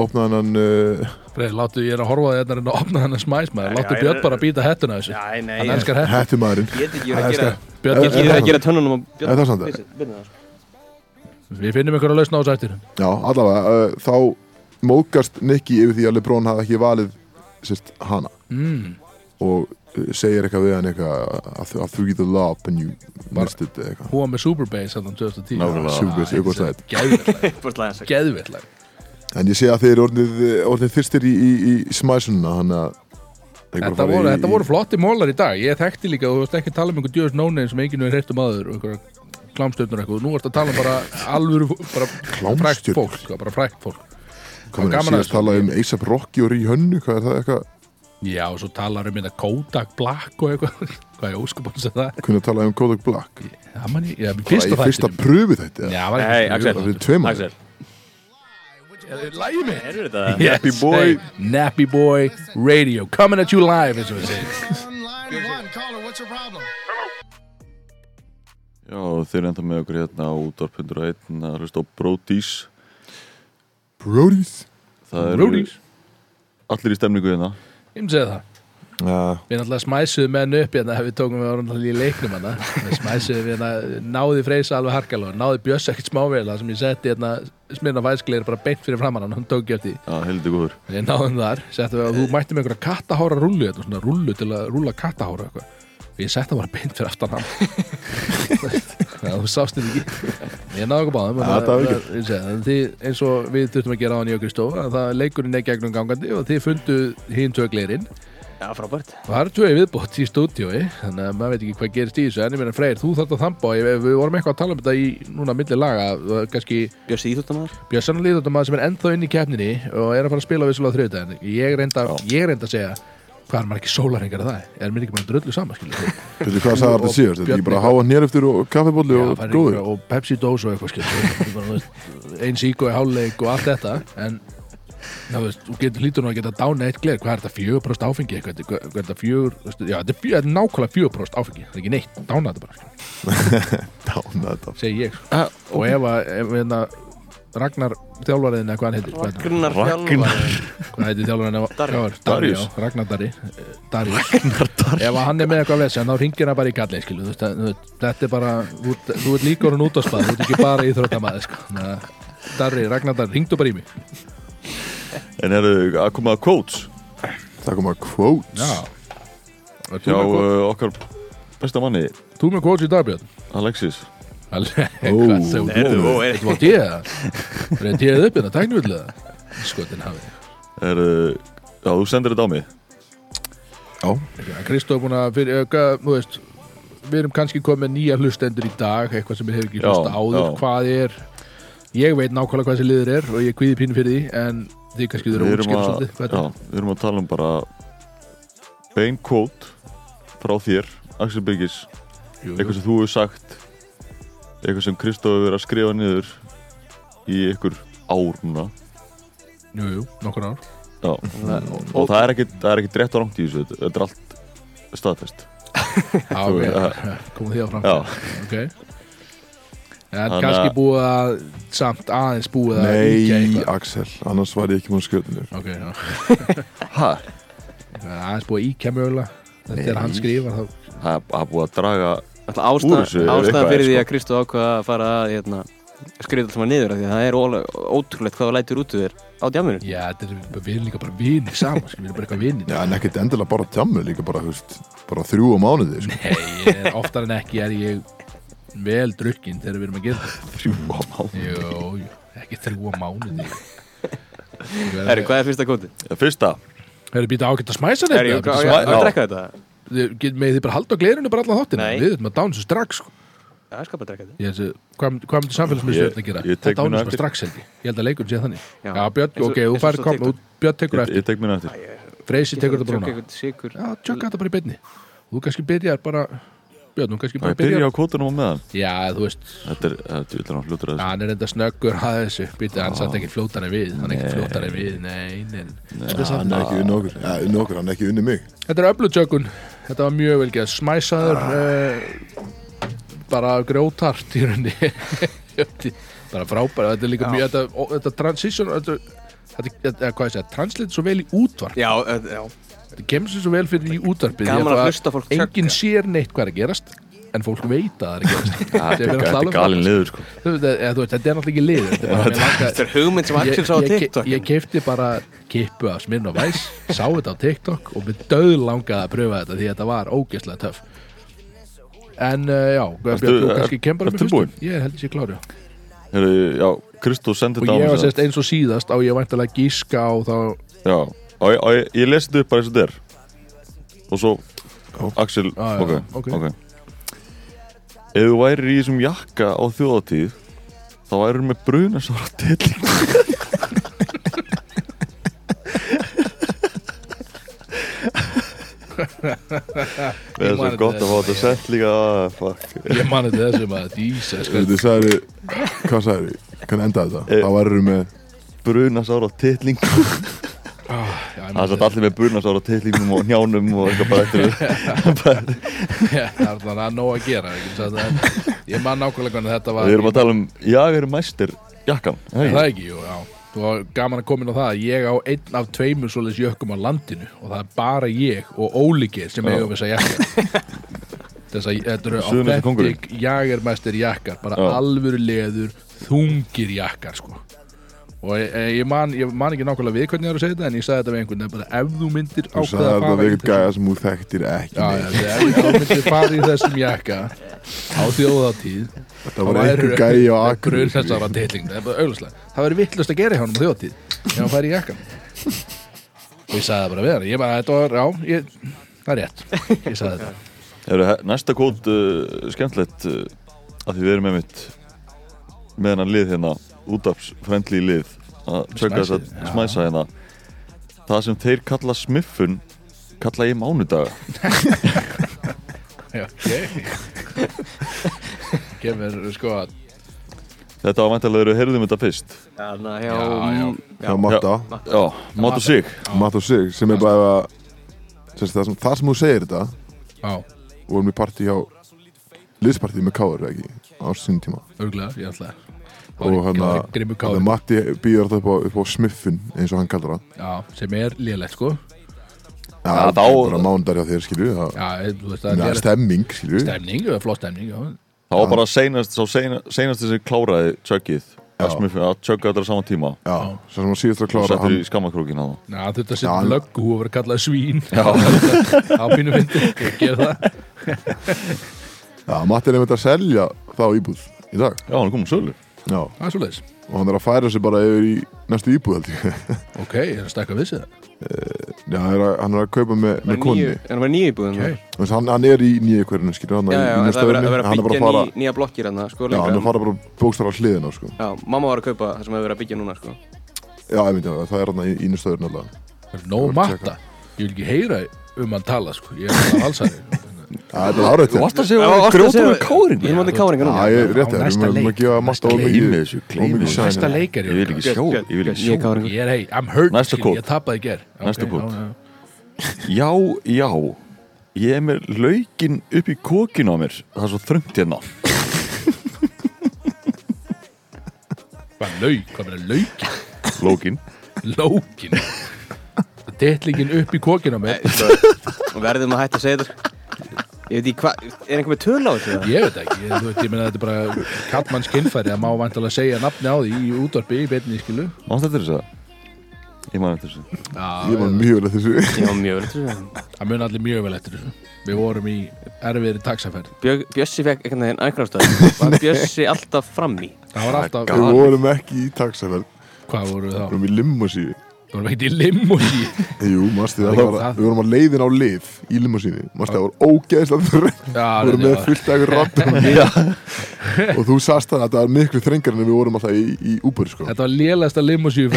opna hann uh, láttu ég er að horfa á þetta en að opna hann að smæs maður, láttu Björn ég- bara býta hettuna þessu Já, nei, hann elskar hettu hættumæðurinn get ekki verið Hann að gera elskar- Björn Er- Get ekki er verið það að gera tönnunum og Er það það? Það, sko. við finnum einhverja lausna á þessu eftir Já, allavega, uh, þá móðgast Nicki yfir því að LeBron hafði ekki valið sérst, hana mm. og segir eitthvað við hann eitthvað að að þú getur lop and you missed it eitthvað. Hún var með Superbase þannig 2010 Nákvæmlega. Superbase, ég góð stæð geðvill Bara slæðan sig. geðvill En ég sé að þeir eru orðnið, orðnið fyrstir í, í, í smæsununa þannig að Þetta voru, í- þetta voru flotti mólar í dag. Ég þekkti líka, þú veist ekki að tala um einhver djöðs nónein sem enginn hefur heyrt um aður og einhverja klámstöfnur eitthvað, nú varst að tala um bara alvöru, bara frækt fólk sko, bara frækt fólk. Komin að gaman að síðast tala um A$AP Rocky og Rí Hönnu, hvað er það eitthvað? Já, og svo talar um þetta Kodak Black og eitthvað. Hvað er óskupans að það? Kunni að tala um Kodak Black? Það man ég, já, fyrsta í fyrsta þættinum. pröfu þetta Já, var Nei, Axel. Það er tveim Axel Lægi mig Er þetta? Nappy boy. hey, Nappy Boy Radio Coming at you live eins og við segjum line one, caller, what's your problem? Já, þeir enda með okkur hérna á útvarp 101 að hlusta á Brodís. Brody's Það eru Rudies allir í stemningu hérna Ég myndi segja það. Við náttúrulega smæsuðum menn upp hérna við tókum við náttúrulega í leiknum hérna. Við smæsuðum við hérna náði freysa alveg harkala og náði bjöss ekkert smávegla sem ég setti hérna smirna væskleir bara beint fyrir framann hann, hann tók ekki eftir. Já, heldur góður. Ég náðum þar, settum við að þú mætti með einhverja kattahára rullu hérna, svona rullu til að rúlla kattahára eitthvað og ég setti hann bara beint fyrir aftan hann. Það þú sást þetta ekki. Ég náðu okkur báðum það, það, eins og við þurftum að gera á hann í okkur stóð að það leikurinn er gegnum gangandi og þið fundu hinn tögleirinn Já, frábært. Það eru tvö í viðbót í stúdíói þannig að maður veit ekki hvað gerist í þessu en ég meina Freyr, þú þarft að þamba og ég- við vorum eitthvað að tala um þetta í núna milli laga og kannski Bjössi íþjóttamæður Björnsson Líðardómaður sem er ennþá inn í keppninni og er að fara að spila vissulega þriðdæðin ég reynda, ég reynda að segja hvað er maður ekki sólarengar að það? Er mér ekki bara dröllu saman skilur veitu hvað sagði þetta síðast? Þetta er bara að háa nér eftir og kaffibóli Já, og það er góður. einhver- og Pepsi Dose og eitthvað einn sík og háluleik og allt þetta en þú veist, þú getur lítur nú að geta dána eitt gler. Hvað er þetta fjögur prost áfengi eitthvað, hvað hvað er þetta fjögur, já, þetta er, þetta er nákvæmlega fjögur prost áfengi, það er ekki neitt, dána þetta bara. Dána þetta. Segi ég sko. og ef að hérna, Ragnar þjálfariðin eða hvað hann heitir? Ragnar þjálfari hvað heitir þjálfariðin Darri. já, Darri, Ragnar Darri. Ef hann er með eitthvað vesen þá ringir hann bara í kallið skilu, þetta er bara þú ert- líka orðin út á spað, þú ert ekki bara íþróttamæði sko. Að, Darri, Ragnar Darri, ringdu bara í mig. En eru að koma að quotes? Það kom að quotes hjá uh, okkar besta manni. Þú með quotes í dagbjörn Alexis. Hvað segir þú? Þetta var tíða Það er tíðað upp hérna, tæknuvillið Skotin hafi. Er, uh, Já, þú sendir þetta á mig. Kristó er búin að fyrir, eh, þú veist Við erum kannski komið nýja hlustendur í dag Eitthvað sem við hefur ekki Já, hlusta áður já. Hvað er Ég veit nákvæmlega hvað þessi liður er Og ég kvíði pínu fyrir því En þið kannski þurfa Við að að, svolítið já, við erum að tala um bara bein quote frá þér, Axel Byggis eitthvað sem þú hefur sagt eitthvað sem Kristof hefur verið að skrifa niður í ykkur ár núna. Jú, jú, nokkur ár. Já, og það er ekki, það er ekki drétt og rangt í þessu, þetta er allt staðfest. Já, komum því á fram Já, Ok. En kannski búið að Samt aðeins búið að Nei, Axel, annars var ég ekki múin að skjóta mér Ok, já. Ha, aðeins búið að íkja mögulega. Þetta er að hann þá. Það er búið að draga Ástæðan er fyrir því sko. að Kristó ákvaða að fara að hérna, skrifa þetta svona niður af því að það er ótrúlegt hvað þú lætur út þér á djáminu Já, þetta er líka bara vinir saman sko, Við erum bara eitthvað vinir Já, en ekkert endilega bara tjammu líka bara, veist, bara þrjú á mánuði sko. Nei, ég er, oftar en ekki er ég vel drukkin þegar við erum að gera Þrjú á mánu Jú, jú, ekki þrjú á mánuði Herri, hvað er fyrsta kóti? Fyrsta Það er býta ágætt að smæsa Herri, þetta hvað smæ- á að já. drekka þetta? Megið þið bara halda glerinu bara allan þáttina Nei. Við erum að dánu svo strax sko. Já, ég skal bara drekka þetta. Ég þessi, Hvað, hvað myndir samfélagsmiðstöðin að gera? Ég- ég tek Þetta mínu ánum eftir. strax held ég. Ég held að leikurinn sé þannig. Já. Já, Björn, Eins og- ok, þú eins og færð svo kom TikTok. Björn tekur Ég, eftir. ég tek mér eftir Freysi tekur þetta bara núna. eitthvað sigur Já, tjökka þetta bara í beinni. Þú kannski byrjar bara Björn, þú kannski Það bara er byrja byrjar á kvotunum á meðan. Já, þú veist, Þetta er, þetta er hann hlutur að þessu. Hann er enda snöggur að þessu. Býta, hann satt ekki fljótari við. Hann er ekki fljótari við, nei, nei Þetta er samt- hann er ekki unni okkur Já, unni okkur, hann er ekki unni mig. Þetta er öflutjökun Þetta var mjög vel gæð Smæsaður uh, Bara grjótart í rauninni. Bara frábæra Þetta er líka Já. mjög Þetta, þetta transition Þetta, þetta, hvað ég segja Translate svo vel í útvarp. Já, eh, já. Þetta kemur sér svo vel fyrir í útvarpið. Gaman að hlusta fólk. Enginn sér neitt hvað er að gerast En fólk veit að það er að gerast Þetta er alveg galin liður sko. Þetta er náttúrulega ekki lið Þetta er er hugmynd sem Axel sá á ég, TikTok. ég, ég keipti bara kippu af sminn og væs sá þetta á TikTok og mér döð langaði að pröfa þetta því þetta var ógeðslega töff. En uh, já, Björn, þú kannski kem bara ertu með tilbúinn? fyrstum ég held ég sé klári og þetta á ég var sérst eins og síðast á ég væntalega gíska á þá Já, og ég, og ég, ég lesi þetta upp bara eins og er. Og svo Axel, já, ok, ok. Ef þú værir í þessum jakka á þjóðatíð Þá værir með brunasvara til Það er svo gott að fá þetta, þetta sett líka ah, fuck. ég mani þessum að dísa. Þú sagði, hvað sagði, hvernig endaði þetta? Eh. Það væri með Brunasára titling ah, já, Það er satt allir með brunasára titlingum og njánum og eitthvað bara eftir Já, það er að nóg að gera ekki, ég man nákvæmlega hvernig þetta var Við erum að tala um Jager Meister jakkan Er það ekki, jú, já. Þú var gaman að koma inn á það að ég á einn af tveimur svoleiðis jökkum á landinu og það er bara ég og ólíkir sem Já. eiga þess að jakka. Þess að þetta eru authentic jagermæstir jakkar bara Já. alvöru leður þungir jakkar sko og ég, ég, man, ég man ekki nákvæmlega við hvernig ég er að segja þetta en ég sagði þetta við einhvern veginn bara ef þú myndir Þú ákveða sagði að þetta fara við í eitthvað gæja sem þú þekktir ekki Já, já, ef þú myndir fara í þessum jakka á þjóðatíð Það var einhver gæja á akkur það er bara auglustlega Það verður vittlust að gera hjá hann á þjóttíð ef hann fær í jakkan og ég sagði það bara við hann ég bara, þetta var, já, ég, það er rétt. Ég sagði þetta. Heru, Næsta kót uh, skemmtilegt uh, að því við erum einmitt með hennar lið hérna útafsfrendli lið að tjöka þess að smæsa hérna. Það sem þeir kalla smiffun kalla ég mánudaga. Já, ok. Kemur, sko að Þetta var mæntalega þegar við heyrðum þetta fyrst. Hjá Já, já. Já, Matta, Já, Mátt og sig. Matta og sig sem er bara sérst, það, sem, það sem þú segir þetta já, vorum við partí hjá liðspartí með Káur ekki á sín tíma. Örgulega, ég ætla og að grimmu hann að Matti býður þetta upp á, upp á smiffun eins og hann kallar það já, sem er lélegt, sko. Já, það þá- er bara mánudar hjá þér skilju. Það er er stemming skilju. Stemning, það er flott stemning, já. Það var bara seinast sem kláraði tjöggið að smiffu að tjögga þetta á sama tíma. Já, svo sem hann síðast að og klára settur hann í skammakrókin á það þetta setja hann- löggu og verið kallað svín. Já, á mínu fyndi, ég ger það. Já, Matti er einmitt að selja þá íbúð í dag. Já hann er komið sölu Já, Það er svo leiðis og hann er að færa sig bara yfir í næstu íbúð held ég. Ok, er að stakka við sig það? Já, hann er að, hann er að kaupa með, með konni Er hann var nýju íbúðum? Ok. Já, hann, hann er í nýja hann já, en næsta það er að vera hann er að byggja að fara ný, nýja blokkir hann sko, Já, hann er að bara bókstara hliðina sko. Já, mamma var að kaupa það sem hefur verið að byggja núna sko. Já, ég myndi að það er hann í, í næsta öðrun alltaf Það er nóg að matta. Ég vil ekki heyra um hann tala sko. Ég er bara allsæri Þetta er árætt segja- með káringa Ég mótið káringa Já, núna ég er rétt við erum að gefa of Gleymi mikið Næsta leik er Ég vil ekki sjá, Björn, ég vil ekki er káringur. Ég er hei, I'm hurt Næsta kód. Ég tapaði í ger Næsta kód. já, já. Ég er með laukin upp í kokinu á mér. Það er svo þröngt hérna. Hvað lauk, hvað verður lauk? Lókin Lókin Tettlingin upp í kokinu á mér. Og verðum að hætta að segja þetta Ég veit ekki hvað, er einhver með töl á þessu? Ég veit ekki, ég, veit, ég meina þetta er bara kallmanns kynfæri að má vantalega segja nafni á því í útvarpi, í beinni skilu Mást þetta þessu? Ég man eftir þessu Ég var mjög vel að þessu Já, mjög vel þessu. Það mun allir mjög vel eftir þessu Við vorum í erfiðri taxaferð Bjö- Bjössi fekk einhvern veginn. Var Bjössi alltaf fram í? Það var alltaf, Við vorum ekki í taxaferð hvað voru við Við þá? vorum í limmusíu Við vorum ekkert í limósi Jú, mástu Það það var var það. Við vorum á leiðin á lif í limmusíni Mástu það var ógeðslega þröng. Já, Við vorum með fullt af ykkur rattum Og þú sast það að það var miklu þrengar en við vorum alltaf í, í Uber sko. Þetta var lélægsta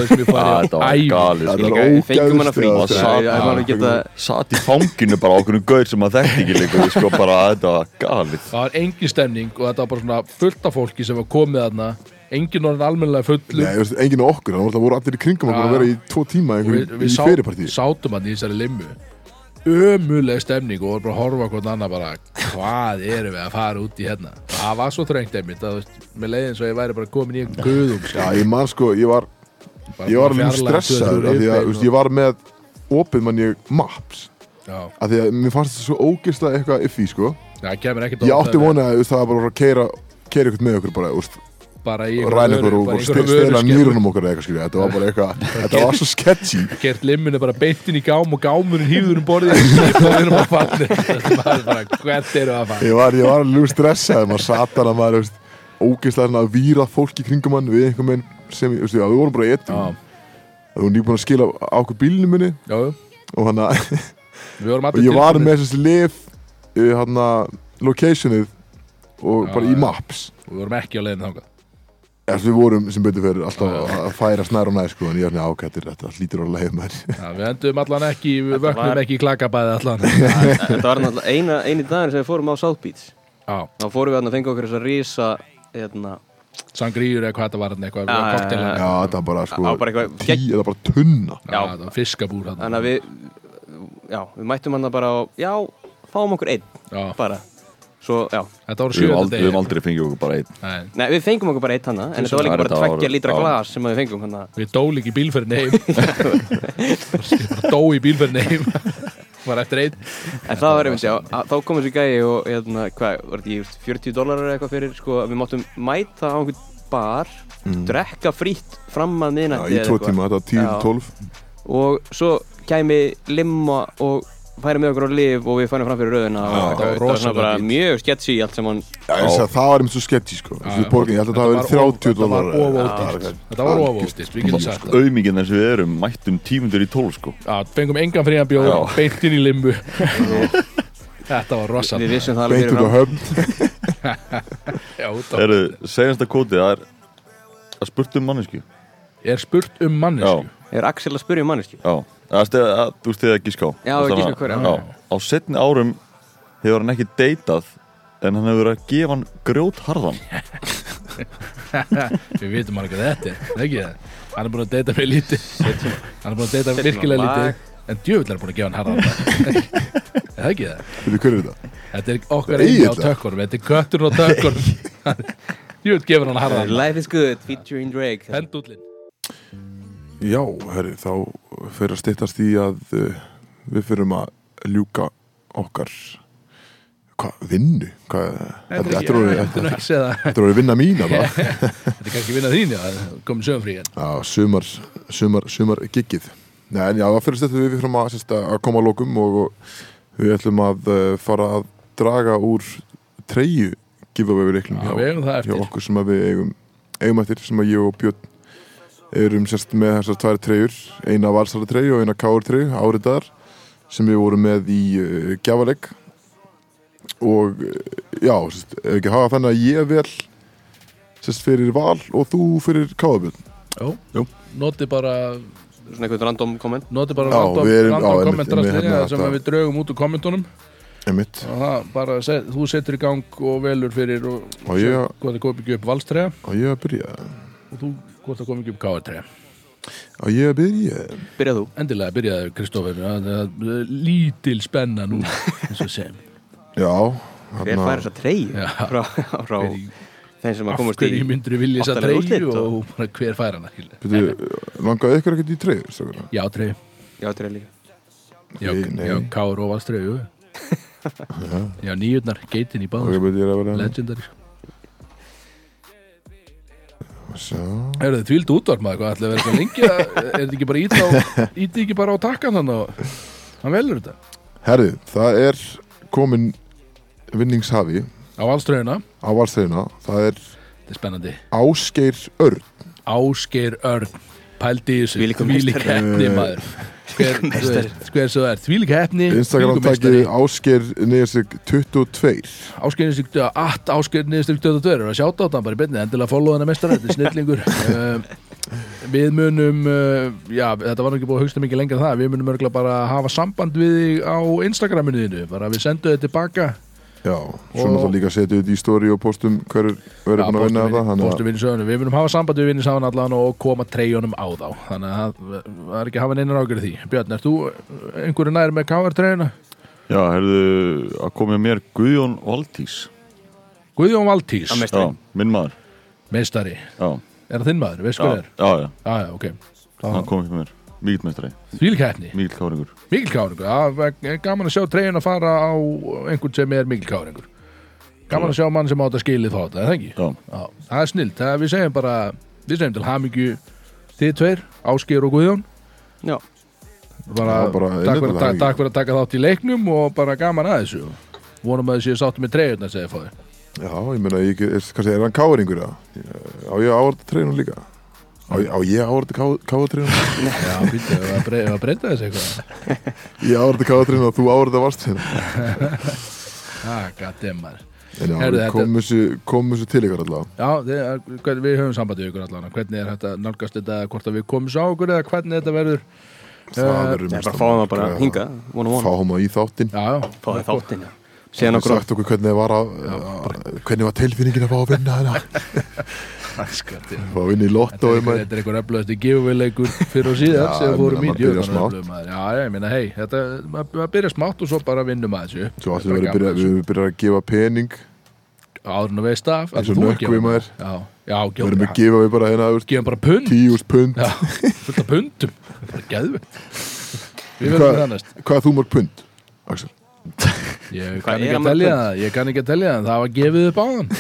sem ég Já, farið þetta á var galið Það sko. var við frí. ógeðslega Það var ekki geta- Satt í fanginu bara á okkur gaur sem að þekkti ekki líka sko bara þetta var Það var engin stemning og þetta var bara svona fullt af fólki sem var komið þarna Engin orðin almennilega fullu Nei, veist, enginn okkur, það voru allir í kringum okkur Já. að vera í tvo tíma og einhverju við, í við sá, fyrirpartíð sátum hann í þessari limmu. Ömuleg stemning og voru bara að horfa hvort annað bara hvað erum við að fara út í hérna? Það var svo þröngt einmitt að, veist, með leiðin svo ég væri bara komin í einhvern guðum Já, ég man sko, ég var, ég var alveg stressaður af því að, veist, ég var með opið mann ég maps. Já, af því að mér fannst þetta svo ógeðslega eitthvað iffi, sko. Ekkert Ég átti vona að það var bara að keira keira ykkur með okkur bara, veist, bara í og ræna ykkur og stela nýrunum okkur eða eitthvað, skilja, þetta var bara eitthvað þetta var svo sketchy. gert limminu bara beintin í gám og gámurinn hýður um borðið og við erum að falla þetta var bara hvert eru að fara? Ég var, ég var alveg stressaður, maður satan að maður, ógeðslega svona að víra fólk í kringum hann við einhver menn sem, þú veist, við vorum bara ettum já, Þú vorum nýbúin að skila á okkur bílnum minni. Já, og hann að og ég var með þessi lif hann að locationið og bara í maps. Við vorum ekki á leiðin þangað Þess við vorum sem betur fyrir alltaf að færa snær og næ sko en ég var svona ákættir þetta hlýtur á leið með Já, við endum allan ekki, við vöknum var- ekki í klakabæði allan Þetta var náttúrulega eina, eini dagur sem við fórum á South Beach. Já, Þá fórum við að fengja okkur þess að rísa, hérna, sangríur eða hvað þetta var þarna, eitthvað, Já, já, kokteil já, þetta var bara sko Já, bara eitthvað tí, gegn- þetta var bara tunna Já. þetta var fiskabúr þarna. þannig að við, já, við mættum hann bara á, já, fáum okkur einn, Já, bara. Svo, já, þetta voru Við höfum aldrei, við höfum aldrei fengið okkur bara einn. Nei, nei, við fengum okkur bara einn hana, en þetta var líka bara tveggja lítra já. glas sem við fengum hana. við dó líka í bílferðin heim bara dó í bílferðin heim var eftir einn. En það var einmitt, já, þá kom þessi gæi og, hérna, hvað, var þetta ekki 40 dólarar eða eitthvað fyrir, sko, við máttum mæta á einhvern bar, drekka frítt fram að Já, miðnætti í tvo tíma, þetta var 10 Já. til 12 og svo kæmi limma og færi með okkur á liv og við færum fram fyrir rauðina og þetta var þetta var svona rosalega bara mjög sketchy allt sem hann það var einmitt svo sketchy sko. Ég held að það verið 30 Þetta var dólar Þetta var það. Auðmikinn eins og við erum mættum tímundur í tól sko. Fengum engan frían bjóð, Já. beint inn í limbu. Þetta var rosa við vissum það alveg Beint út á höfn. Segjast að kótið, það er að spurt um mannesku Er spurt um mannesku er Axel að spyrja um manneski Já, það að, þú þið að gíska á Já, að- hver, já. já. Á setni árum hefur hann ekki deytað en hann hefur verið að gefa hann grjótharðan. Við vitum hann ekki að þetta er ekki það Hann er búin að deyta mig lítið. Hann er búin að deyta Setjum virkilega á lítið En djöfull er búin að gefa hann harðan. Er það ekki? Það? Hver er þetta? Þetta er okkar eini á tökkunum Þetta er kötturinn á tökkunum. Djöfull gefur hann harðan. Life is good featuring Drake. Pendullin Já, herri, þá fyrir að styttast í að uh, við fyrirum að ljúka okkar hvað, vinnu? Hvað, þetta er orðið- vinna mín að Þetta er kannski vinna þín, já Komin sögumfrí en Já, sumar giggið Nei, en já, það fyrir stöttu við fyrirum að, að koma að lokum og, og við ætlum að uh, fara að draga úr treyju giveaway reikling Já, við eigum það eftir. hjá okkur sem að við eigum, eigum eftir sem að ég og Björn erum sérst með þessar tvær treyjur eina valsara treyju og eina káur treyju áriðar sem við vorum með í uh, gjafaleg og uh, já, sérst, ef ekki hafa þannig að ég vel sérst fyrir val og þú fyrir káðabjörn Jó, noti bara svona einhvern random comment? Noti bara Já, random, erum- random kommentar einmitt, hérna, sem við draugum út úr kommentunum. Einmitt. Og það bara, set, þú setur í gang og velur fyrir og Og ég- hvort það kom ekki upp valstræða og ég að byrja. Og þú hvort það kom ekki upp káartræða og ég að byrja byrjað þú Endilega byrjaði Kristófur það er lítil spenna nú eins og sem já, hver fær þessa treyju Já. frá, frá þeim sem að af komast í hverju myndur vilja þessa áttalega treyju úrslit og bara hver fær. Byrju, langaði ykkur ekkert í strákar? Já, treyju já, treyju líka Já, Nei, nei. já káur og valstræju Já, nýjurnar, geitin í og að vera Legendary. Er þið þvíld útvarp maður, hvað ætlaði að vera eitthvað lengi að, er þetta ekki bara ít á, ít ekki bara á takkan þannig og hann velur þetta. Herði, það er komin vinningshafi á valströðuna, á valstæðina það er þetta er spennandi. Ásgeir Örn. Ásgeir Örn. Pældi í þessu, þvílík meistari. heppni maður hver, svo er, þvílík heppni Instagram takið Ásgeir Niðursig 22 Ásgeir Niðurstík, at Ásgeir Niðurstík 22 er að sjáta á þetta? Bara í beinni, endilega follow hana mestar þetta er snillingur. Um, við munum uh, já, þetta var nú ekki búið að hugsta mikið lengra en það, við munum örgulega bara hafa samband við þig á Instagraminu þínu, bara við sendum þið tilbaka Já, svo náttúrulega líka setja ut í story og postum hver verður búin að vinna þetta þannig Póstu að vinni sögunu, við munum hafa samband við vinni saman allan og koma treyjunum á þá. Þannig að það það er ekki að hafa neinar ágjörði því. Björn, ert þú einhverju nær með KR treyjuna? Já, herðu að komið mér Guðjón Valdís. Guðjón Valtís, Já, minn maður. Meistari. Já, er það þinn maður, veist já, hvað er? já, já, Já, já, ok. Hann kom ekki með mér Mikið meistari, Þvílík heppni, mikið káringur mikil káringur það er gaman að sjá treyjun að fara á einhvern sem er mikil káringur gaman að sjá mann sem átt að skilið þá þetta, er það ekki? Já, Já, það er snilt, það við segjum bara við segjum til hamingju þið tveir, Ásgeir og Guðjón. Já, bara, Já, bara takk, fyrir, takk fyrir að taka þátt í leiknum og bara gaman að þessu. Vonum að þessi sáttu með treyjurna segja fóði Já, ég meina, ég, er, kannski er hann káringur það Á ég að áorða treyjunum líka Á, á ég að áorða káatreyjunum já, býttu, ef að að breyta þessu eitthvað. Ég áorða káatreyjunum og þú áorða varstreyjunum ah, goddammar komum þessu til ykkur allavega. Já, þið, hvern- við höfum sambandið ykkur allan hvernig er þetta nálgast þetta hvort að við komum svo á okkur eða hvernig þetta verður? Það Eh, verður það er mest bara að fá það bara græða. hinga Vona vona, Fáum á í þáttinn. Já, já, fá það þáttinn já. Síðan okkur sagt okkur hvernig var að Hvernig var tilfinningin að fá að vinna hérna Fá vinna í lotto Þetta er einhver- er öflöðasti giveaway-leikur fyrir og síðan Já, sem við fórum í. maður. Já, já, ég meina, hei, þetta, maður byrjar smátt og svo bara vinnum að þessu Svo allir er byrja, við byrjar að gefa pening. Áður en að veist af Eins og ætlar þú að gefa nökkvi mér? maður. Já, já, Við erum gefum að gefa við bara hérna þú veist, gefum bara pund. Tíust pund. Já, fullt af pundum. Við Hvað- verðum þú mörg pund, Axel? Ég kann er ekki að að pund? það Ég kann ekki að telja það. Það var gefið upp á hann.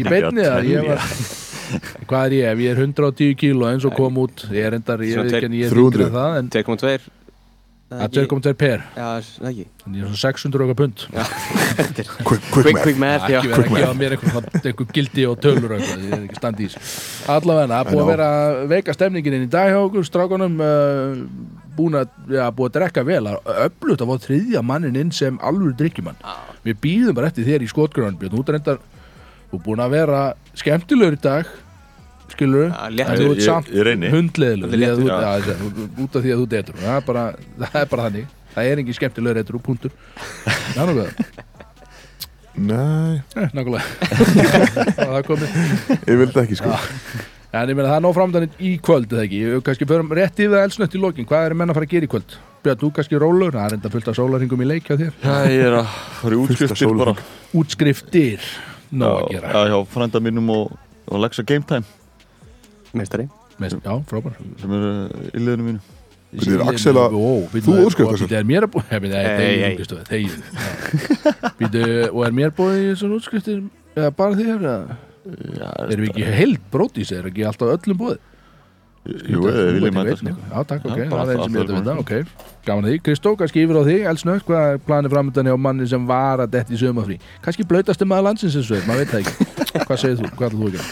Í beinni það Ég var Hvað er ég? Ef ég er 110 kíló eins og kom út Ég er endar Ég veit ekki en ég er 300. yngri en það En 2,2 það er 2,2 per. Já, það ekki. En ég er svona 600 okkar pund. Quick, quick, math. quick math, já. ekki vera að mér einhver gildi og tölur og eitthvað, ég er ekki standi í þessu. Allavega, það er búið að já. vera veika stemningin inn í dag hjá okkur, strákunum uh, búin að, já, búið að drekka vel öflut að fá þriðja mannin inn sem alvöru drikkjumann, við býðum bara eftir þér í skotgrunum, Björn, þú er búin að vera skemmtilegur í dag skilur hundleðilegur að út af því að þú detur það er bara, það er bara þannig. Það er engin skemmtilegur eittur og punktur hvað? Nei, Eh, nákvæmlega. Það er komið. Ég vildi ekki sko En ég meina það er nóg framdann í kvöld eða ekki, kannski förum rétt yfir það elsnött í lokin, hvað er menn að fara að gera í kvöld? Björn, þú kannski rólur, það er enda fullt af sólarhingum í leik hjá þér. Já, ég er að fara í útskriftir bara. Útskriftir, nóg að Já, gera. já, hjá frænda mínum og, og Lexa Game Time. Meistari. Mest, Já, frábær. Sem eru í liðinu mínu. Bíddu, er Axel að- þú útskriftar Það er mér að búið, og er mér búið í þessar útskriftir eða bara þér, eða? Já, erum við ekki heild brótís, er ekki alltaf öllum búið Jú, mæta veit sko nokkuð. Já, takk, ok, Já, bara það er eins sem ég ætla að vita, ok. Gaman að því, Kristó, kannski yfir á þig, elsnögt Hvað er planið framöndan hjá manni sem var að detti í sömafrí Kannski blöytasti maður landsins eins og þess, maður veit það ekki. Hvað segir þú, hvað ætlar þú að gera?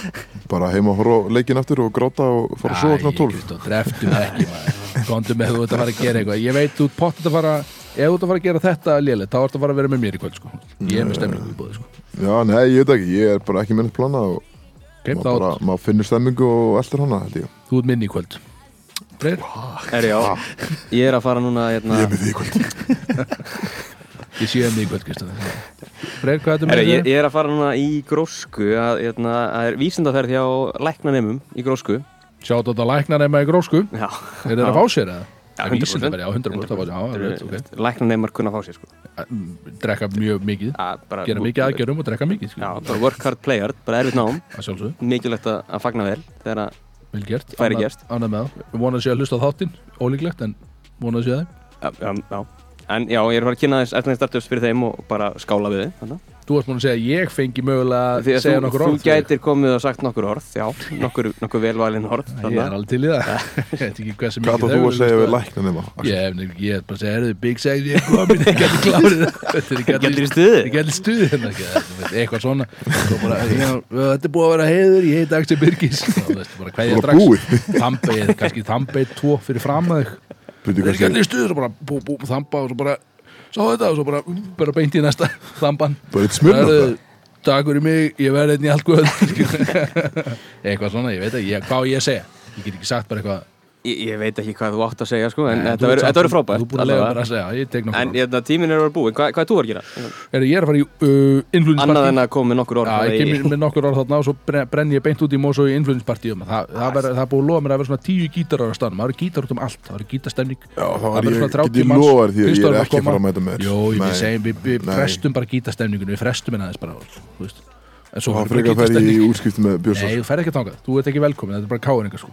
Bara heima að horfa á leikinn aftur og gráta og fara að sofa klokkan 12 Kristó, dreftu það ekki maður. Kondu með þú ert að fara að gera eitthvað. Ég veit, þú pottet að fara Ef þú ert að fara að gera þetta lélega, þá ert að fara að vera með mér í kvöld sko. Ég er með stemningu í bóði sko. Já, nei, ég veit ekki, ég er bara ekki með neitt plana og okay, maður, bara, maður finnur stemmingu og eldur hana, held ég. Þú ert minni í kvöld. Freyr, Er já. Ég er að fara núna hérna, Ég er með því í kvöld. Ég sé henni í kvöld Kristó Freyr, hvað er þetta með ég, þér? ég er að fara núna í grósku að, hérna, að er vísindaferð hjá læknanemum í grósku. Sjátt á þetta læknar grósku Já, Er það að fá sér eða? Já, Það 100%. vísir það bara, já, 100% það var- Já, það veit, ok læknanemar kunna fá sér sko. Drekka mjög mikið að, Gera mikið aðgjörum og drekka mikið sko. work hard, play hard, bara erfitt Það sjálfsög, Mikilvægt að, að fagna vel þegar að, gert Færi það Við vonaðum sé að hlusta á þáttinn Ólíklegt en vonaðum sé það En já, ég er að fara að kynna þess eftir startups fyrir þeim og bara skála við þið. Þú varst búin að segja að ég fengi mögulega Því að segja þú, nokkur þú orð þig. gætir komið og sagt nokkur orð Já, nokkur, nokkur velvalin orð Ég er alveg til í það Ég veit ekki hversu Hvað mikið þá þú þau að segja við hlusta. lækna nema? Ég hef ég hef bara að segja, erðu Big Sex, ég er komin, ég geti klárið Þetta er Gætir í stuði? Ég geti stuði hérna, þú eitthvað svona Svo bara, já, Þetta er búið að vera heiður, ég heit Axel Birgis Þú veist, bara hvað ég Að Sá þetta og svo bara, bara beint í næsta þamban Bara eitt smurna Herðu, það Takk fyrir mig, ég verði einn í allt guð Eitthvað svona, ég veit ekki, ég, hvað á ég að segja? Ég get ekki sagt bara eitthvað Ég, ég veit ekki hvað þú átt að segja sko, En Nei, þetta verður- frábært Þú er búin að allavega. bara að segja, ég tek nokkur En hérna, tíminn er að vera búin Hvað, hvað er þú að gera? Heyrðu, Ég er að fara í uh, influence Annað en að koma með nokkur orð Já, ég kemur með nokkur orð þarna og svo bre- brenn ég beint út í Mosó í influence party um. það, það, það er búið að lofa mér að vera svona tíu gítarar á stanum það eru gítar út um allt, það eru gítastemning Já, þá Það ég, svona 30 get ég manns. lofa þér því að ég er ekki að að ég Nei. Nei. en svo bara frekar fer ég í útskipti með Nei, Björnsson þú fer ekki að þangað, þú ert ekki velkomin, þetta er bara káinningar sko.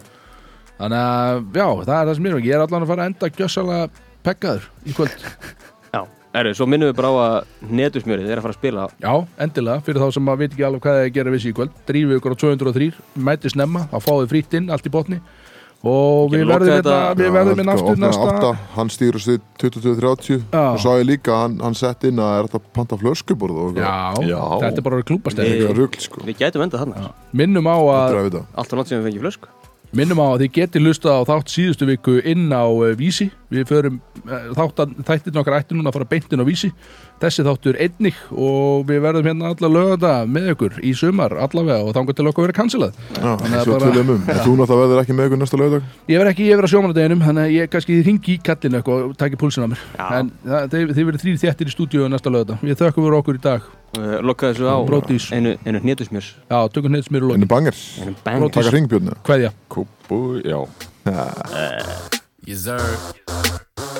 Þannig að, já, það er það sem ég er. Ég er allan að fara að enda gjössalega pekkaður í kvöld. Já, erðu, svo minnum við bara á að netusmjörið er að fara að spila. Já, endilega, fyrir þá sem að veit ekki alveg hvað það er að gera við sig í kvöld Drífið ykkur á 203, mæti snemma þá fáið frítt inn, allt í botni. Og við verðum þetta- hérna, við verðum inn aftur næsta Hann stýr sig 22.30 Já. og sá ég líka, hann, hann sett inn að er þetta að panta flöskuborð og Já, Já. þetta er bara klúbastæð Við- eitthvað rugl sko. Við gætum endað þarna. Minnum á að Þetta Allt og nátt sem við fengið flösku Minnum á að þið geti hlusta á þátt síðustu viku inn á uh, Vísi Við förum uh, þáttan, þættin okkar ætti núna að fara beint inn á Vísi. Þessi þáttur einnig og við verðum hérna alla löganda með ykkur í sumar allavega og þangar til okkur verið cancelað Já, Þannig að svo bara- um. En þú náttúrulega verður ekki með ykkur næsta lögdag Ég verð ekki, ég verð á sjómanadeginum þannig að ég kannski ringi í kallinu eitthvað og taki púlsinn á mér. Já. En það, þið, þið verið þrýr þéttir í stúdíu næsta lögða Við þökkum fyrir okkur í dag. Uh, Lokkaði þessu á. Bródís. einu, einu netusmjörs Já, tökum smér og bangers Einu bang Bródís. Taka ringbjörna Kveðja. Kúbu, já Yes, sir.